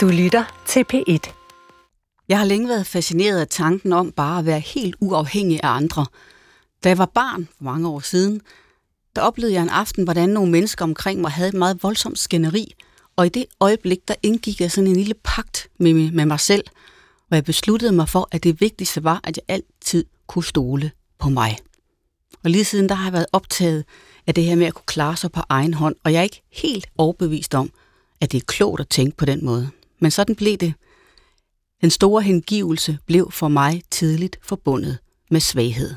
Du lytter til P1. Jeg har længe været fascineret af tanken om bare at være helt uafhængig af andre. Da jeg var barn, for mange år siden, der oplevede jeg en aften, hvordan nogle mennesker omkring mig havde et meget voldsomt skænderi, og i det øjeblik, der indgik jeg sådan en lille pagt med, med mig selv, hvor jeg besluttede mig for, at det vigtigste var, at jeg altid kunne stole på mig. Og lige siden der har jeg været optaget af det her med at kunne klare sig på egen hånd, og jeg er ikke helt overbevist om, at det er klogt at tænke på den måde. Men sådan blev det. Den store hengivelse blev for mig tidligt forbundet med svaghed.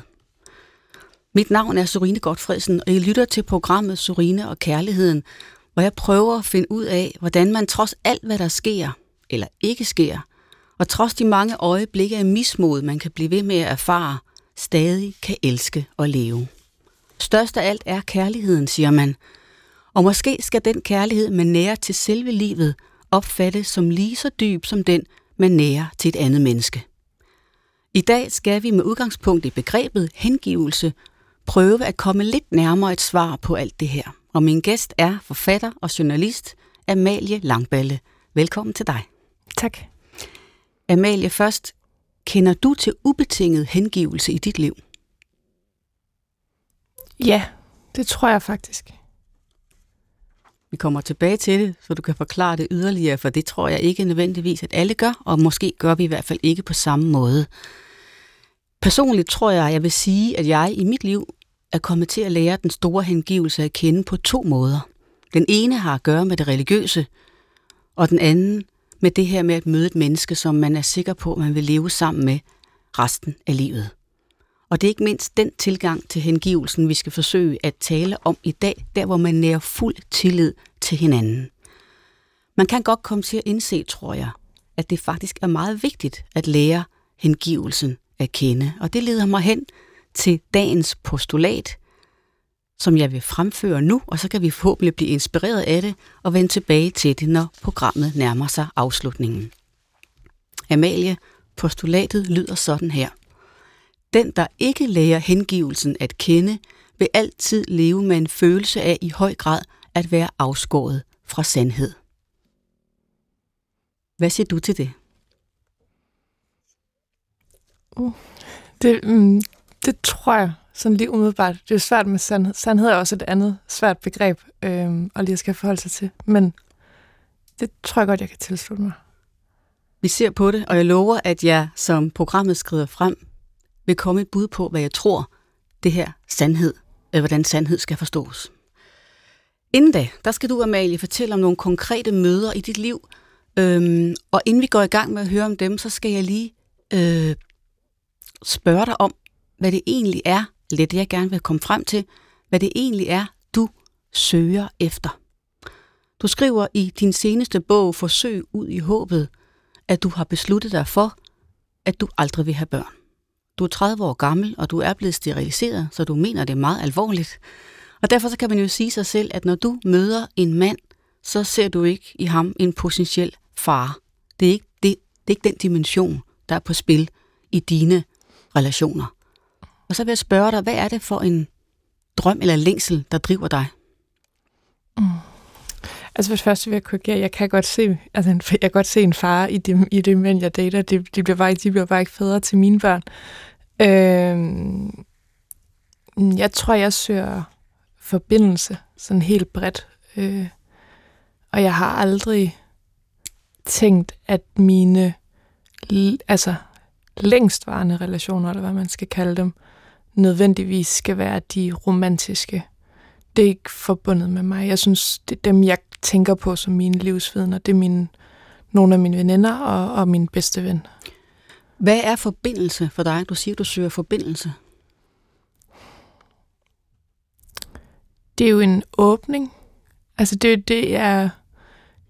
Mit navn er Sorine Godfredsen, og jeg lytter til programmet Sorine og Kærligheden, hvor jeg prøver at finde ud af, hvordan man trods alt, hvad der sker, eller ikke sker, og trods de mange øjeblikke af mismod, man kan blive ved med at erfare, stadig kan elske og leve. Størst af alt er kærligheden, siger man. Og måske skal den kærlighed, man nærer til selve livet, opfattes som lige så dyb som den, man nærer til et andet menneske. I dag skal vi med udgangspunkt i begrebet hengivelse prøve at komme lidt nærmere et svar på alt det her. Og min gæst er forfatter og journalist Amalie Langballe. Velkommen til dig. Tak. Amalie, først, kender du til ubetinget hengivelse i dit liv? Ja, det tror jeg faktisk. Vi kommer tilbage til det, så du kan forklare det yderligere, for det tror jeg ikke nødvendigvis, at alle gør, og måske gør vi i hvert fald ikke på samme måde. Personligt tror jeg, at jeg vil sige, at jeg i mit liv er kommet til at lære den store hengivelse at kende på to måder. Den ene har at gøre med det religiøse, og den anden med det her med at møde et menneske, som man er sikker på, at man vil leve sammen med resten af livet. Og det er ikke mindst den tilgang til hengivelsen, vi skal forsøge at tale om i dag, der hvor man nærer fuld tillid til hinanden. Man kan godt komme til at indse, tror jeg, at det faktisk er meget vigtigt at lære hengivelsen at kende. Og det leder mig hen til dagens postulat, som jeg vil fremføre nu, og så kan vi forhåbentlig blive inspireret af det og vende tilbage til det, når programmet nærmer sig afslutningen. Amalie, postulatet lyder sådan her. Den, der ikke lærer hengivelsen at kende, vil altid leve med en følelse af i høj grad at være afskåret fra sandhed. Hvad siger du til det? Uh, det, mm, det tror jeg sådan lige umiddelbart. Det er svært med sandhed. Sandhed er også et andet svært begreb, øh, og lige skal forholde sig til. Men det tror jeg godt, jeg kan tilslutte mig. Vi ser på det, og jeg lover, at jeg som programmet skrider frem, vil komme et bud på, hvad jeg tror, det her sandhed, eller hvordan sandhed skal forstås. Inden da, der skal du, Amalie, fortælle om nogle konkrete møder i dit liv, øhm, og inden vi går i gang med at høre om dem, så skal jeg lige øh, spørge dig om, hvad det egentlig er, eller det jeg gerne vil komme frem til, hvad det egentlig er, du søger efter. Du skriver i din seneste bog Forsøg ud i håbet, at du har besluttet dig for, at du aldrig vil have børn. Du er 30 år gammel, og du er blevet steriliseret, så du mener det er meget alvorligt. Og derfor så kan man jo sige sig selv, at når du møder en mand, så ser du ikke i ham en potentiel far. Det er ikke, det, det er ikke den dimension, der er på spil i dine relationer. Og så vil jeg spørge dig, hvad er det for en drøm eller længsel, der driver dig? Mm. Altså for det første vil jeg korrigere, jeg kan godt se, altså jeg kan godt se en far i det, i det mænd, jeg dater. De, de, bliver bare, de bliver bare ikke fædre til mine børn. Øh, jeg tror, jeg søger forbindelse sådan helt bredt. Øh, og jeg har aldrig tænkt, at mine altså længstvarende relationer, eller hvad man skal kalde dem, nødvendigvis skal være de romantiske. Det er ikke forbundet med mig. Jeg synes, det er dem, jeg tænker på som mine livsvidner. Det er mine, nogle af mine veninder og, og min bedste ven. Hvad er forbindelse for dig? Du siger, du søger forbindelse. Det er jo en åbning. Altså det, det er,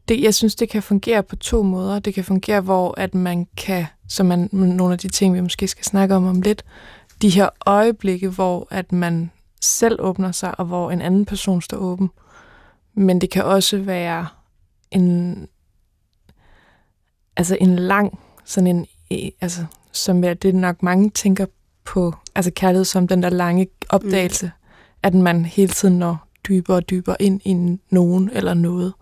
det, jeg synes, det kan fungere på to måder. Det kan fungere, hvor at man kan, som man, nogle af de ting, vi måske skal snakke om om lidt, de her øjeblikke, hvor at man selv åbner sig, og hvor en anden person står åben. Men det kan også være en, altså en lang, sådan en, altså, som er det nok mange tænker på, altså kærlighed som den der lange opdagelse, mm. at man hele tiden når dybere og dybere ind i nogen eller noget.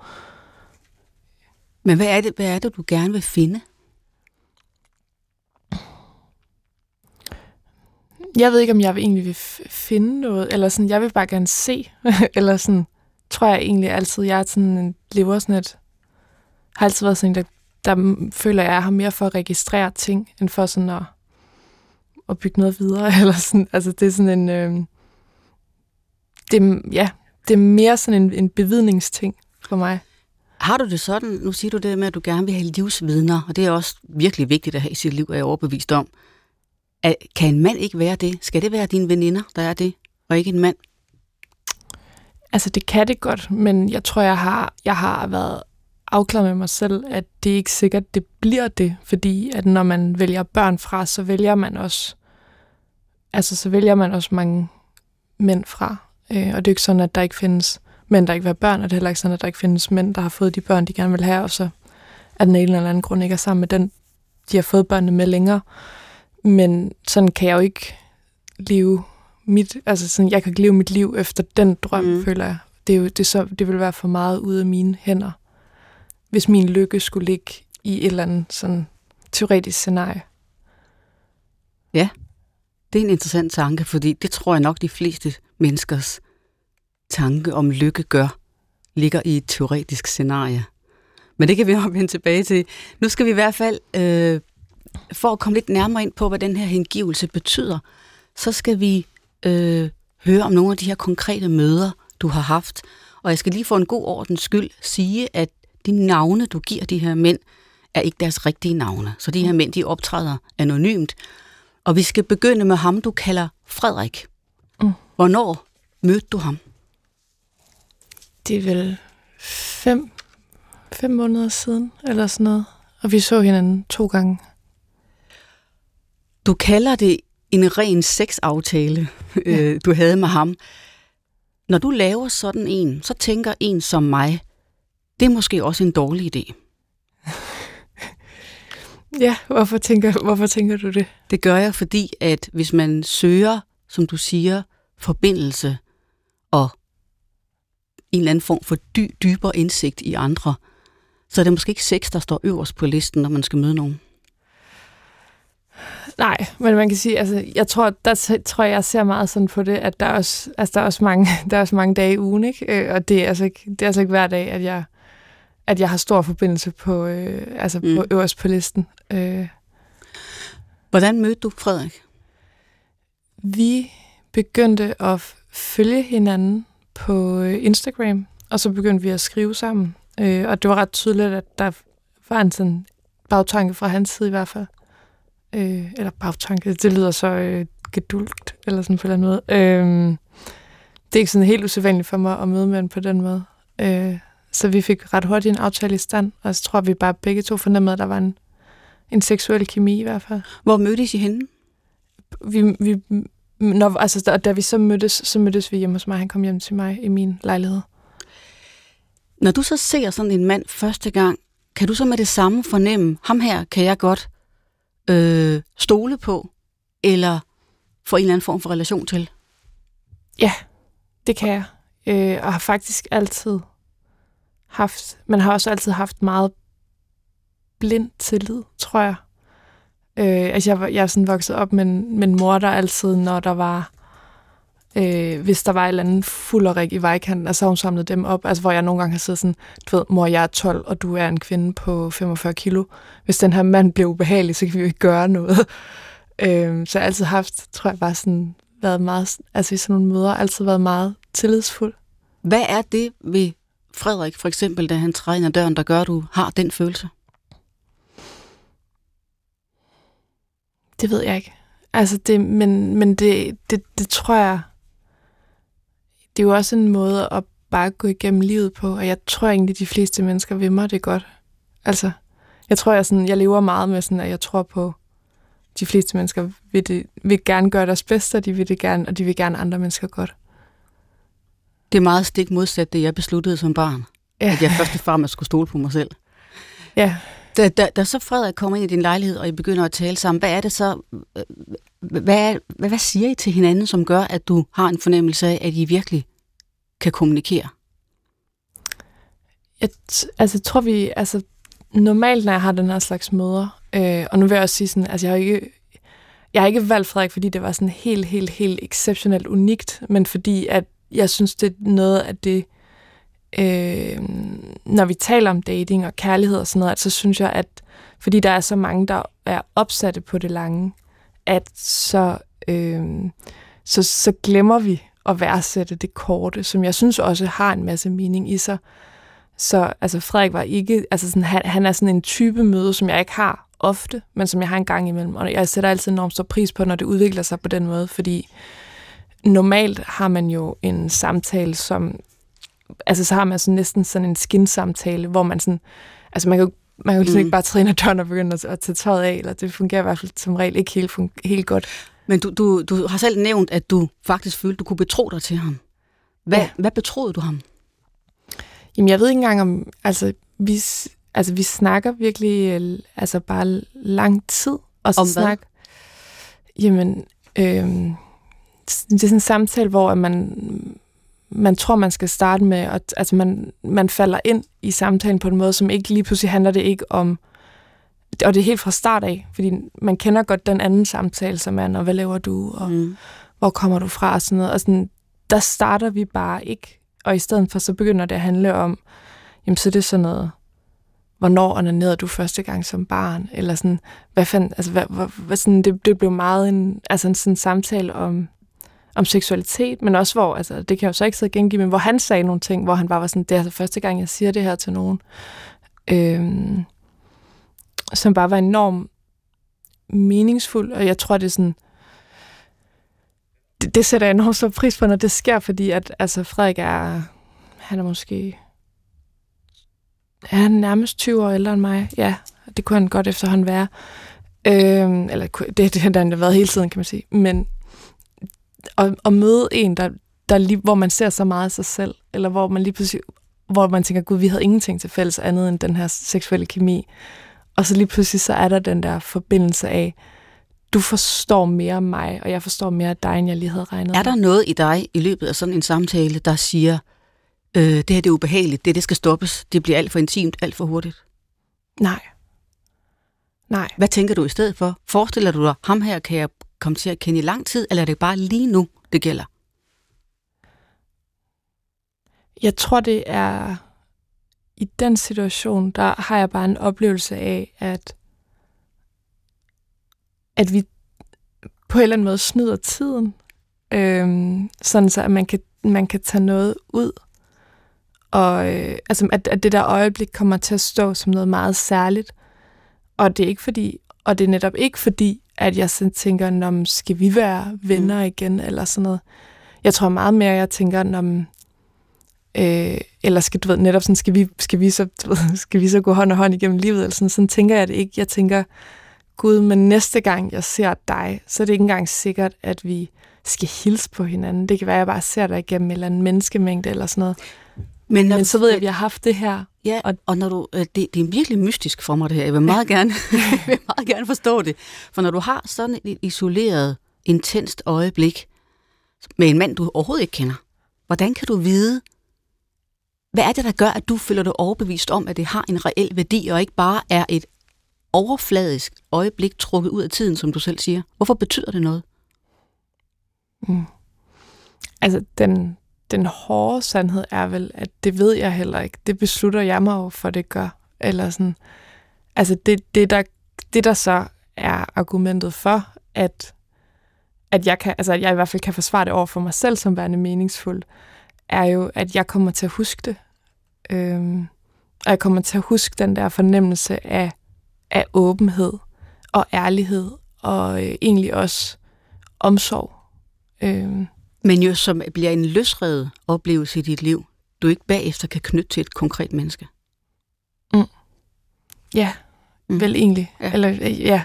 Men hvad er, det, hvad er det, du gerne vil finde? Jeg ved ikke, om jeg egentlig vil finde noget, eller sådan, jeg vil bare gerne se, eller sådan, tror jeg egentlig altid, jeg er sådan, lever sådan et, har altid været sådan, der, der føler jeg, jeg har mere for at registrere ting, end for sådan at, at bygge noget videre, eller sådan, altså det er sådan en, øh, det, ja, det er mere sådan en, en bevidningsting for mig. Har du det sådan, nu siger du det med, at du gerne vil have livsvidner, og det er også virkelig vigtigt at have i sit liv, er jeg overbevist om. At, kan en mand ikke være det? Skal det være dine veninder, der er det, og ikke en mand? Altså, det kan det godt, men jeg tror, jeg har, jeg har været afklaret med mig selv, at det er ikke sikkert, det bliver det, fordi at når man vælger børn fra, så vælger man også, altså så vælger man også mange mænd fra. Øh, og det er ikke sådan, at der ikke findes mænd, der ikke vil have børn, og det er heller ikke sådan, at der ikke findes mænd, der har fået de børn, de gerne vil have, og så er den ene eller anden grund ikke er sammen med den, de har fået børnene med længere. Men sådan kan jeg jo ikke leve mit, altså sådan, jeg kan ikke leve mit liv efter den drøm, mm. føler jeg. Det, er jo, det, så, det vil være for meget ude af mine hænder, hvis min lykke skulle ligge i et eller andet sådan teoretisk scenarie. Ja, det er en interessant tanke, fordi det tror jeg nok de fleste menneskers tanke om lykke gør, ligger i et teoretisk scenarie. Men det kan vi nok vende tilbage til. Nu skal vi i hvert fald, øh, for at komme lidt nærmere ind på, hvad den her hengivelse betyder, så skal vi øh, høre om nogle af de her konkrete møder, du har haft. Og jeg skal lige for en god ordens skyld sige, at de navne, du giver de her mænd, er ikke deres rigtige navne. Så de her mænd, de optræder anonymt. Og vi skal begynde med ham, du kalder Frederik. Mm. Hvornår mødte du ham? Det er vel fem, fem måneder siden, eller sådan noget. Og vi så hinanden to gange. Du kalder det en ren sexaftale, ja. øh, du havde med ham. Når du laver sådan en, så tænker en som mig, det er måske også en dårlig idé. ja, hvorfor tænker, hvorfor tænker du det? Det gør jeg, fordi at hvis man søger, som du siger, forbindelse og en eller anden form for dy, dybere indsigt i andre, så er det måske ikke sex, der står øverst på listen, når man skal møde nogen. Nej, men man kan sige, altså, jeg tror, der tror jeg, ser meget sådan på det, at der er også, altså, der er også mange, der er også mange dage i ugen, ikke? Øh, og det er altså ikke, det er altså ikke hver dag, at jeg, at jeg har stor forbindelse på, øh, altså mm. på øverst på listen. Øh. Hvordan mødte du Frederik? Vi begyndte at følge hinanden på øh, Instagram, og så begyndte vi at skrive sammen. Øh, og det var ret tydeligt, at der var en sådan bagtanke fra hans side i hvert fald. Øh, eller bagtanke, det lyder så øh, gedulgt, eller sådan på en måde. Øh, det er ikke sådan helt usædvanligt for mig at møde med på den måde. Øh, så vi fik ret hurtigt en aftale i stand, og så tror vi bare begge to fornemmede, at der var en, en seksuel kemi i hvert fald. Hvor mødtes I henne? Vi, vi når, altså, da, da vi så mødtes, så mødtes vi hjemme hos mig. Han kom hjem til mig i min lejlighed. Når du så ser sådan en mand første gang, kan du så med det samme fornemme, ham her kan jeg godt øh, stole på, eller få en eller anden form for relation til? Ja, det kan jeg. Øh, og har faktisk altid haft, man har også altid haft meget blind tillid, tror jeg. Øh, altså jeg, jeg er sådan vokset op med, med en mor, der altid, når der var, øh, hvis der var et eller andet fulderik i vejkanten, altså hun samlede dem op, altså hvor jeg nogle gange har siddet sådan, du ved, mor, jeg er 12, og du er en kvinde på 45 kilo. Hvis den her mand bliver ubehagelig, så kan vi jo ikke gøre noget. øh, så jeg har altid haft, tror jeg, bare sådan, været meget, altså i sådan nogle møder, altid været meget tillidsfuld. Hvad er det ved Frederik, for eksempel, da han træder ind ad døren, der gør, at du har den følelse? Det ved jeg ikke. Altså det, men, men det, det, det tror jeg, det er jo også en måde at bare gå igennem livet på, og jeg tror egentlig, de fleste mennesker vil mig det godt. Altså, jeg tror, jeg, sådan, jeg lever meget med sådan, at jeg tror på, de fleste mennesker vil, det, vil gerne gøre deres bedste, og de vil det gerne, og de vil gerne andre mennesker godt. Det er meget stik modsat det, jeg besluttede som barn. Ja. At jeg først og fremmest skulle stole på mig selv. Ja. Da, da, da så Frederik kommer ind i din lejlighed, og I begynder at tale sammen, hvad er det så, øh, hvad, hvad, hvad siger I til hinanden, som gør, at du har en fornemmelse af, at I virkelig kan kommunikere? Jeg, altså, tror vi, altså, normalt, når jeg har den her slags møder, øh, og nu vil jeg også sige sådan, altså jeg har ikke, jeg har ikke valgt Frederik, fordi det var sådan helt, helt, helt exceptionelt unikt, men fordi at jeg synes, det er noget af det, øh, når vi taler om dating og kærlighed og sådan noget, at så synes jeg, at fordi der er så mange, der er opsatte på det lange, at så, øh, så, så glemmer vi at værdsætte det korte, som jeg synes også har en masse mening i sig. Så altså, Frederik var ikke, altså sådan, han, han er sådan en type møde, som jeg ikke har ofte, men som jeg har en gang imellem. Og jeg sætter altid enormt stor pris på, når det udvikler sig på den måde, fordi normalt har man jo en samtale, som, altså så har man sådan næsten sådan en skinsamtale, hvor man sådan, altså man kan jo man kan jo ligesom mm. ikke bare træne døren og begynde at, at tage tøjet af, eller det fungerer i hvert fald som regel ikke helt, helt godt. Men du, du, du har selv nævnt, at du faktisk følte, du kunne betro dig til ham. Hvad, ja. hvad betroede du ham? Jamen, jeg ved ikke engang om... Altså, vi, altså, vi snakker virkelig øh, altså bare lang tid. Og så om snak, hvad? Jamen, øh, det er sådan en samtale, hvor man, man tror, man skal starte med, at altså man, man falder ind i samtalen på en måde, som ikke lige pludselig handler det ikke om, og det er helt fra start af, fordi man kender godt den anden samtale, som er, og hvad laver du, og mm. hvor kommer du fra, og sådan noget. Og sådan, der starter vi bare ikke, og i stedet for, så begynder det at handle om, jamen så er det sådan noget, hvornår onanerede du første gang som barn, eller sådan, hvad fandt, altså hvad, hvad, hvad sådan, det, det blev meget en, altså en sådan samtale om, om seksualitet, men også hvor, altså det kan jeg jo så ikke sidde og gengive, men hvor han sagde nogle ting, hvor han bare var sådan, det er altså første gang, jeg siger det her til nogen. Øhm, som bare var enormt meningsfuld, og jeg tror, det er sådan, det, det sætter jeg enormt stor pris på, når det sker, fordi at altså, Frederik er, han er måske, er han nærmest 20 år ældre end mig? Ja, det kunne han godt efterhånden være. Øhm, eller det, det har han været hele tiden, kan man sige. Men at, at møde en, der, der lige, hvor man ser så meget af sig selv, eller hvor man lige pludselig, hvor man tænker, gud, vi havde ingenting til fælles andet end den her seksuelle kemi. Og så lige pludselig, så er der den der forbindelse af, du forstår mere af mig, og jeg forstår mere af dig, end jeg lige havde regnet Er der noget i dig i løbet af sådan en samtale, der siger, øh, det her det er ubehageligt, det, det skal stoppes, det bliver alt for intimt, alt for hurtigt? Nej. Nej. Hvad tænker du i stedet for? Forestiller du dig, ham her kan jeg komme til at kende i lang tid, eller er det bare lige nu, det gælder? Jeg tror, det er i den situation, der har jeg bare en oplevelse af, at, at vi på en eller anden måde snyder tiden, øhm, sådan så at man kan, man kan tage noget ud, og øh, altså, at, at det der øjeblik kommer til at stå som noget meget særligt. Og det er ikke fordi, og det er netop ikke fordi, at jeg sådan tænker, når skal vi være venner mm. igen, eller sådan noget. Jeg tror meget mere, jeg tænker, når øh, eller skal du ved, netop sådan, skal vi, skal vi, så, du ved, skal vi så gå hånd og hånd igennem livet, eller sådan, sådan tænker jeg det ikke. Jeg tænker, Gud, men næste gang jeg ser dig, så er det ikke engang sikkert, at vi skal hilse på hinanden. Det kan være, at jeg bare ser dig igennem en eller anden menneskemængde eller sådan noget. Men, når, Men så ved jeg, at vi har haft det her. Ja, og, og når du, øh, det, det er virkelig mystisk for mig det her. Jeg vil meget gerne, jeg vil meget gerne forstå det. For når du har sådan et isoleret, intenst øjeblik med en mand, du overhovedet ikke kender, hvordan kan du vide, hvad er det, der gør, at du føler dig overbevist om, at det har en reel værdi, og ikke bare er et overfladisk øjeblik trukket ud af tiden, som du selv siger? Hvorfor betyder det noget? Mm. Altså, den, den hårde sandhed er vel, at det ved jeg heller ikke. Det beslutter jeg mig jo for, det gør. Eller sådan. Altså det, det, der, det, der så er argumentet for, at, at jeg, kan, altså, at jeg i hvert fald kan forsvare det over for mig selv som værende meningsfuld, er jo, at jeg kommer til at huske det. Øhm, og jeg kommer til at huske den der fornemmelse af, af åbenhed og ærlighed og øh, egentlig også omsorg. Øhm, men jo som bliver en løsredet oplevelse i dit liv, du ikke bagefter kan knytte til et konkret menneske. Mm. Ja, mm. vel egentlig. Ja. Eller, ja.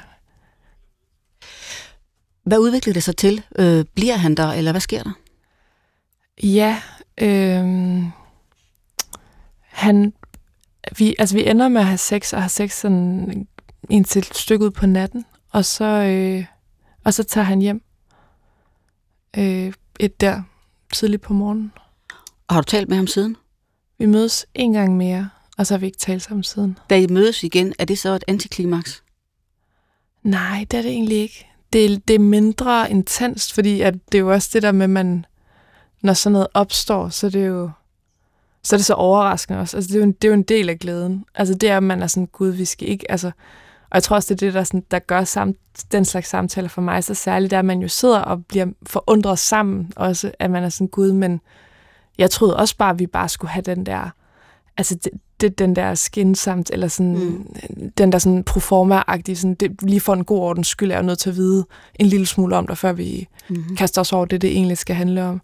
Hvad udvikler det sig til? Øh, bliver han der, eller hvad sker der? Ja, øh, han, vi, altså vi ender med at have sex, og have sex sådan indtil et stykke ud på natten, og så, øh, og så tager han hjem. Øh, et der tidligt på morgenen. Og har du talt med ham siden? Vi mødes en gang mere, og så har vi ikke talt sammen siden. Da I mødes igen, er det så et antiklimaks? Nej, det er det egentlig ikke. Det, det er mindre intenst, fordi at det er jo også det der med, man, når sådan noget opstår, så er det jo så er det så overraskende også. Altså, det, er jo en, det er jo en del af glæden. Altså, det er, at man er sådan, gud, vi skal ikke... Altså, og jeg tror også, det er det, der, sådan, der gør sam, den slags samtaler for mig så særligt, der at man jo sidder og bliver forundret sammen også, at man er sådan, gud, men jeg troede også bare, at vi bare skulle have den der, altså det, det den der skinsamt, eller sådan, mm. den der sådan proforma-agtige, sådan, det, lige for en god ordens skyld, er jeg nødt til at vide en lille smule om dig, før vi mm. kaster os over det, det egentlig skal handle om.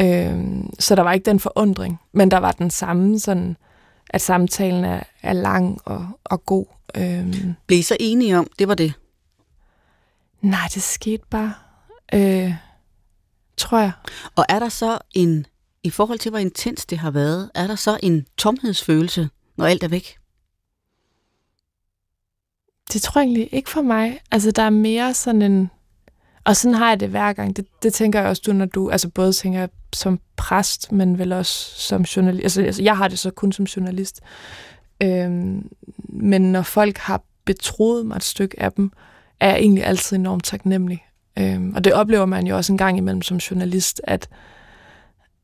Øhm, så der var ikke den forundring, men der var den samme, sådan, at samtalen er, er lang og, og god. Øhm. Blev I så enige om, det var det? Nej, det skete bare, øh, tror jeg. Og er der så en, i forhold til hvor intens det har været, er der så en tomhedsfølelse, når alt er væk? Det tror jeg egentlig ikke for mig. Altså, der er mere sådan en... Og sådan har jeg det hver gang. Det, det tænker jeg også, du, når du... Altså, både tænker jeg som præst, men vel også som journalist. Altså, altså jeg har det så kun som journalist. Øhm, men når folk har betroet mig et stykke af dem, er jeg egentlig altid enormt taknemmelig. Øhm, og det oplever man jo også en gang imellem som journalist, at,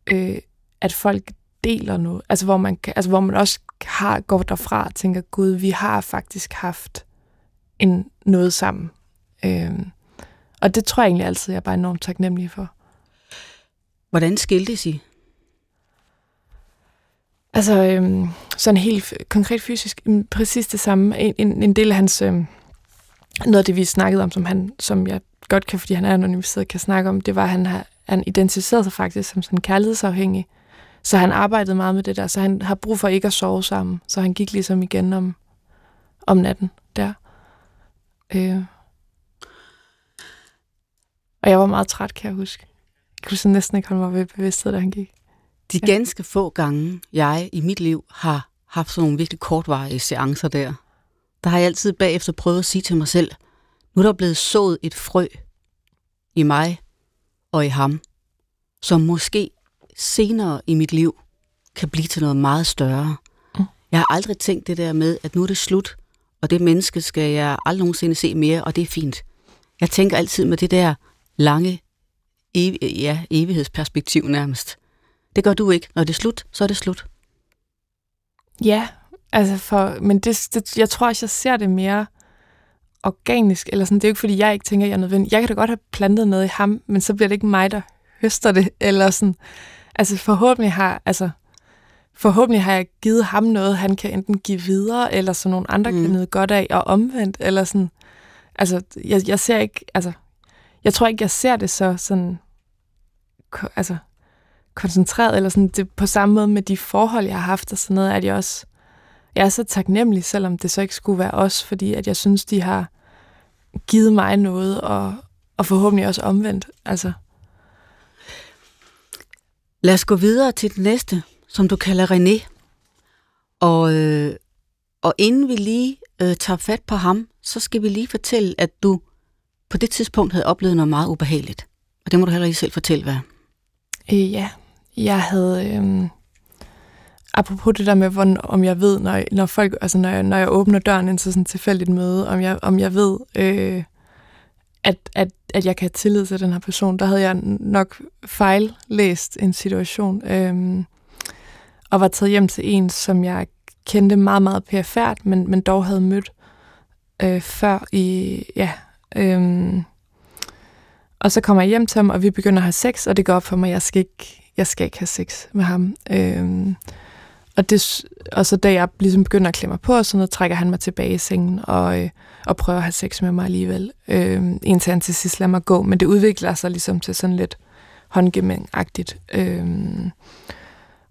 øh, at folk deler noget. Altså hvor man, altså, hvor man også har går derfra og tænker, gud, vi har faktisk haft en, noget sammen. Øhm, og det tror jeg egentlig altid, jeg er bare enormt taknemmelig for. Hvordan skiltes I? Altså, øhm, sådan helt konkret fysisk, mm, præcis det samme. En, en, en del af hans, øhm, noget af det, vi snakkede om, som, han, som jeg godt kan, fordi han er anonymiseret, kan snakke om, det var, at han, har, han identificerede sig faktisk som sådan kærlighedsafhængig. Så han arbejdede meget med det der, så han har brug for ikke at sove sammen. Så han gik ligesom igen om, om natten der. Øh. Og jeg var meget træt, kan jeg huske. Jeg kunne så næsten ikke holde mig ved bevidsthed, da han gik. De ganske få gange, jeg i mit liv har haft sådan nogle virkelig kortvarige seancer der, der har jeg altid bagefter prøvet at sige til mig selv, nu er der blevet sået et frø i mig og i ham, som måske senere i mit liv kan blive til noget meget større. Mm. Jeg har aldrig tænkt det der med, at nu er det slut, og det menneske skal jeg aldrig nogensinde se mere, og det er fint. Jeg tænker altid med det der lange ev- ja, evighedsperspektiv nærmest. Det gør du ikke. Når det er slut, så er det slut. Ja, altså for, men det, det, jeg tror også, jeg ser det mere organisk, eller sådan, det er jo ikke, fordi jeg ikke tænker, at jeg er nødvendig. Jeg kan da godt have plantet noget i ham, men så bliver det ikke mig, der høster det, eller sådan. Altså forhåbentlig har, altså, forhåbentlig har jeg givet ham noget, han kan enten give videre, eller så nogle andre mm. kan nyde godt af, og omvendt, eller sådan. Altså, jeg, jeg ser ikke, altså, jeg tror ikke, jeg ser det så sådan, altså, koncentreret, eller sådan, det, på samme måde med de forhold, jeg har haft og sådan noget, at jeg også, jeg er så taknemmelig, selvom det så ikke skulle være os, fordi at jeg synes, de har givet mig noget, og, og forhåbentlig også omvendt. Altså. Lad os gå videre til det næste, som du kalder René. Og, øh, og inden vi lige øh, tager fat på ham, så skal vi lige fortælle, at du på det tidspunkt havde oplevet noget meget ubehageligt. Og det må du heller lige selv fortælle, hvad? Øh, ja, jeg havde... Øh, apropos det der med, hvordan, om jeg ved, når, når folk, altså når jeg, når jeg åbner døren ind til sådan et tilfældigt møde, om jeg, om jeg ved, øh, at, at, at jeg kan have tillid til den her person, der havde jeg nok fejllæst en situation, øh, og var taget hjem til en, som jeg kendte meget, meget perifært, men, men dog havde mødt øh, før i, ja, øh, og så kommer jeg hjem til ham, og vi begynder at have sex, og det går op for mig, at jeg skal ikke, jeg skal ikke have sex med ham. Øhm, og, det, og så da jeg ligesom begynder at klemme på, og sådan noget, trækker han mig tilbage i sengen og, øh, og prøver at have sex med mig alligevel. Øhm, indtil han til sidst lader mig gå. Men det udvikler sig ligesom til sådan lidt håndgemæng-agtigt. Øhm,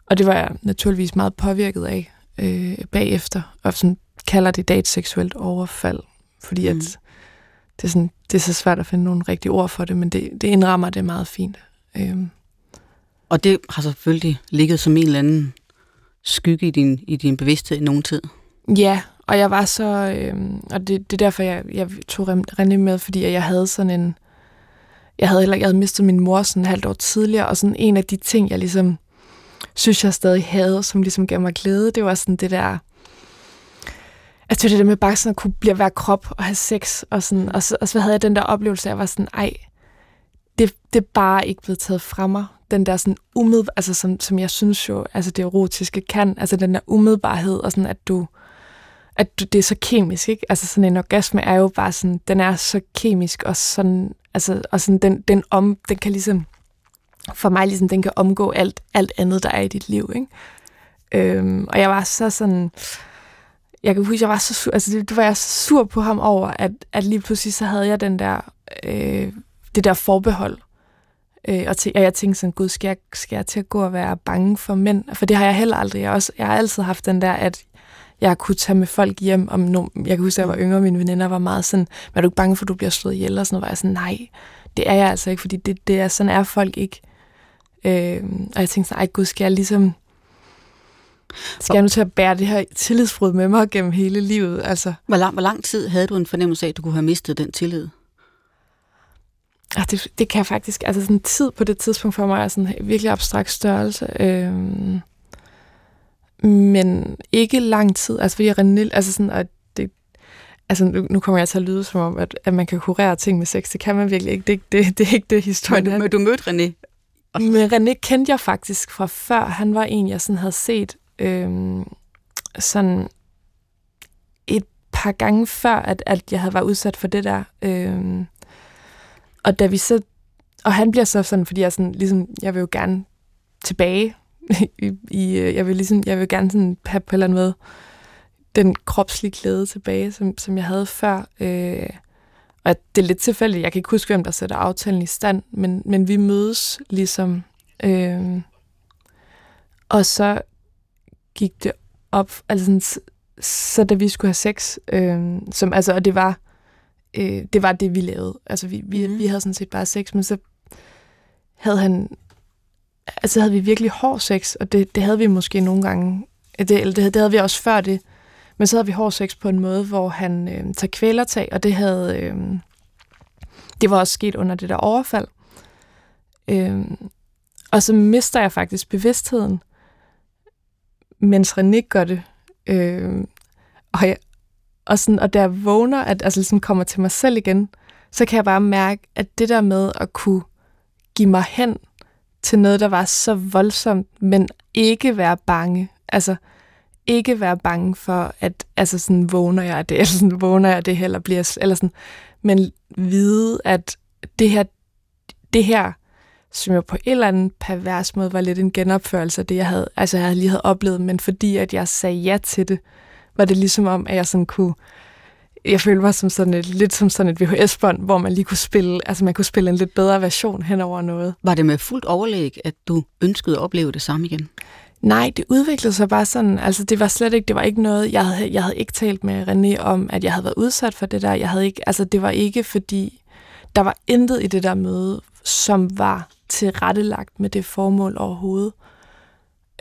og det var jeg naturligvis meget påvirket af øh, bagefter, og sådan kalder det date seksuelt overfald, fordi mm. at det er, sådan, det er så svært at finde nogle rigtige ord for det, men det, det indrammer det meget fint. Øhm. Og det har selvfølgelig ligget som en eller anden skygge i din, i din bevidsthed i nogen tid? Ja, og jeg var så, Øh, og det, det er derfor, jeg, jeg tog René med, fordi jeg havde sådan en, jeg havde heller jeg havde mistet min mor sådan et halvt år tidligere, og sådan en af de ting, jeg ligesom synes jeg stadig havde, som ligesom gav mig glæde. Det var sådan det der, altså det der med bare sådan at kunne blive være krop og have sex, og, sådan, og, så, og så havde jeg den der oplevelse, at jeg var sådan, ej, det, det er bare ikke blevet taget fra mig. Den der sådan umiddel, altså som, som jeg synes jo, altså det erotiske kan, altså den der umiddelbarhed, og sådan at du, at du, det er så kemisk, ikke? Altså sådan en orgasme er jo bare sådan, den er så kemisk, og sådan, altså, og sådan den, den om, den kan ligesom, for mig ligesom, den kan omgå alt, alt andet, der er i dit liv, ikke? Øhm, og jeg var så sådan, jeg kan huske, jeg var så sur, altså det, det var jeg så sur på ham over, at, at lige pludselig så havde jeg den der, øh, det der forbehold. Øh, og, til, og jeg tænkte sådan, gud, skal jeg, skal jeg til at gå og være bange for mænd? For det har jeg heller aldrig. Jeg, også, jeg har altid haft den der, at jeg kunne tage med folk hjem. Om no, jeg kan huske, at jeg var yngre, og mine veninder var meget sådan, er du ikke bange for, at du bliver slået ihjel? Og sådan noget, var jeg sådan, nej, det er jeg altså ikke, fordi det, det er, sådan er folk ikke. Øh, og jeg tænkte sådan, ej gud, skal jeg ligesom skal jeg nu til at bære det her tillidsbrud med mig gennem hele livet? Altså. Hvor, lang, hvor lang tid havde du en fornemmelse af, at du kunne have mistet den tillid? Ja, det, det kan faktisk, altså sådan tid på det tidspunkt for mig er sådan en virkelig abstrakt størrelse. Øhm, men ikke lang tid, altså fordi René, altså sådan, at det, altså nu, nu kommer jeg til at lyde som om, at, at man kan kurere ting med sex. Det kan man virkelig ikke. Det, det, det er ikke det historien. Men, men du mødte René? Men René kendte jeg faktisk fra før. Han var en, jeg sådan havde set øhm, sådan et par gange før, at, at jeg havde været udsat for det der. Øhm, og da vi så... Og han bliver så sådan, fordi jeg sådan, ligesom, jeg vil jo gerne tilbage i, i jeg vil ligesom, jeg vil gerne sådan have på en eller anden måde den kropslige glæde tilbage, som, som jeg havde før. Øh, og det er lidt tilfældigt, jeg kan ikke huske, hvem der sætter aftalen i stand, men, men vi mødes ligesom. Øh, og så gik det op, altså sådan, så da vi skulle have sex, øh, som, altså, og det var, øh, det var det, vi lavede. Altså, vi, vi, mm. vi havde sådan set bare sex, men så havde han, altså havde vi virkelig hård sex, og det, det havde vi måske nogle gange, det, eller det, det havde vi også før det, men så havde vi hård sex på en måde, hvor han øh, tager kvælertag, og det havde, øh, det var også sket under det der overfald. Øh, og så mister jeg faktisk bevidstheden, mens René gør det. Øh, og, jeg, og, sådan, og da jeg vågner, at altså ligesom kommer til mig selv igen, så kan jeg bare mærke, at det der med at kunne give mig hen til noget, der var så voldsomt, men ikke være bange. Altså, ikke være bange for, at altså sådan, vågner jeg det, eller sådan, vågner jeg det, eller bliver, eller sådan, men vide, at det her, det her som jo på en eller anden pervers måde var lidt en genopførelse af det, jeg havde, altså jeg lige havde oplevet, men fordi at jeg sagde ja til det, var det ligesom om, at jeg sådan kunne, jeg følte mig som sådan et, lidt som sådan et VHS-bånd, hvor man lige kunne spille, altså man kunne spille en lidt bedre version hen over noget. Var det med fuldt overlæg, at du ønskede at opleve det samme igen? Nej, det udviklede sig bare sådan, altså det var slet ikke, det var ikke noget, jeg havde, jeg havde ikke talt med René om, at jeg havde været udsat for det der, jeg havde ikke, altså det var ikke fordi, der var intet i det der møde, som var tilrettelagt med det formål overhovedet.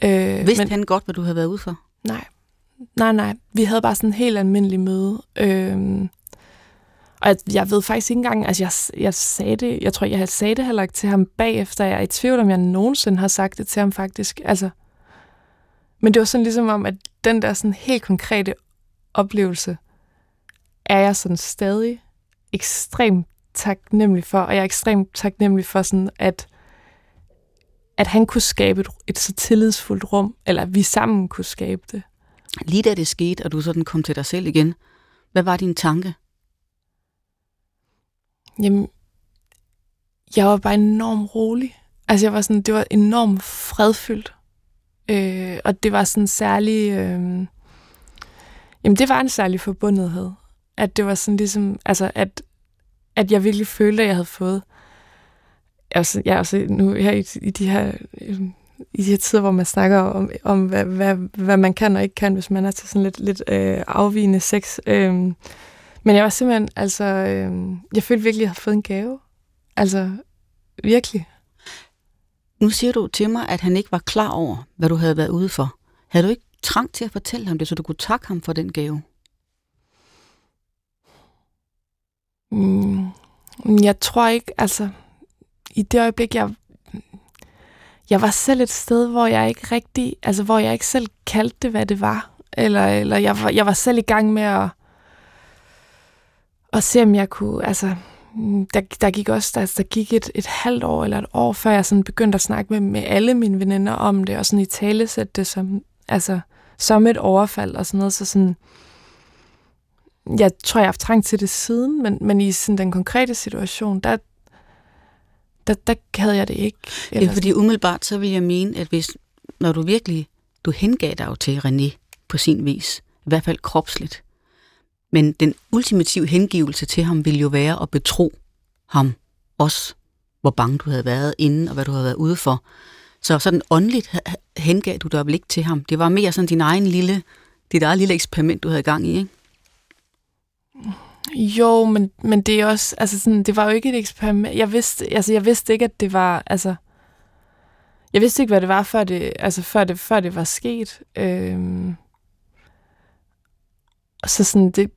Øh, Vidste men, han godt, hvad du havde været ude for? Nej. Nej, nej. Vi havde bare sådan en helt almindelig møde. Øhm, og jeg, jeg ved faktisk ikke engang, altså jeg, jeg sagde det, jeg tror, jeg sagde det heller ikke til ham bagefter. Jeg er i tvivl, om jeg nogensinde har sagt det til ham faktisk. Altså, men det var sådan ligesom om, at den der sådan helt konkrete oplevelse, er jeg sådan stadig ekstremt taknemmelig for, og jeg er ekstremt taknemmelig for sådan, at at han kunne skabe et, et så tillidsfuldt rum, eller at vi sammen kunne skabe det. Lige da det skete, og du sådan kom til dig selv igen, hvad var din tanke? Jamen, jeg var bare enormt rolig. Altså, jeg var sådan, det var enormt fredfyldt. Øh, og det var sådan særlig... Øh, jamen, det var en særlig forbundethed. At det var sådan ligesom... Altså, at, at jeg virkelig følte, at jeg havde fået Altså, jeg altså nu her i, i de her øh, i de her tider, hvor man snakker om, om hvad, hvad, hvad man kan og ikke kan, hvis man er til sådan lidt, lidt øh, afvigende sex. Øh, men jeg var simpelthen, altså, øh, jeg følte virkelig, at jeg havde fået en gave. Altså, virkelig. Nu siger du til mig, at han ikke var klar over, hvad du havde været ude for. Havde du ikke trang til at fortælle ham det, så du kunne takke ham for den gave? Mm, jeg tror ikke, altså, i det øjeblik, jeg, jeg var selv et sted, hvor jeg ikke rigtig, altså hvor jeg ikke selv kaldte det, hvad det var. Eller, eller jeg, var, jeg var selv i gang med at, at se, om jeg kunne, altså, der, der gik også, der, der gik et, et halvt år eller et år, før jeg sådan begyndte at snakke med, med alle mine veninder om det, og sådan i tale sætte det som, altså, som et overfald og sådan noget, så sådan, jeg tror, jeg har haft trang til det siden, men, men i sådan den konkrete situation, der, der, der havde jeg det ikke. Det er fordi umiddelbart, så vil jeg mene, at hvis, når du virkelig, du hengav dig jo til René på sin vis, i hvert fald kropsligt, men den ultimative hengivelse til ham ville jo være at betro ham også, hvor bange du havde været inden, og hvad du havde været ude for. Så sådan åndeligt hengav du dig vel ikke til ham. Det var mere sådan din egen lille, dit eget lille eksperiment, du havde gang i, ikke? Jo, men, men det er også, altså sådan, det var jo ikke et eksperiment. Jeg vidste, altså jeg vidste ikke, at det var, altså, jeg vidste ikke, hvad det var, før det, altså før det, før det var sket. Øhm, så sådan, det,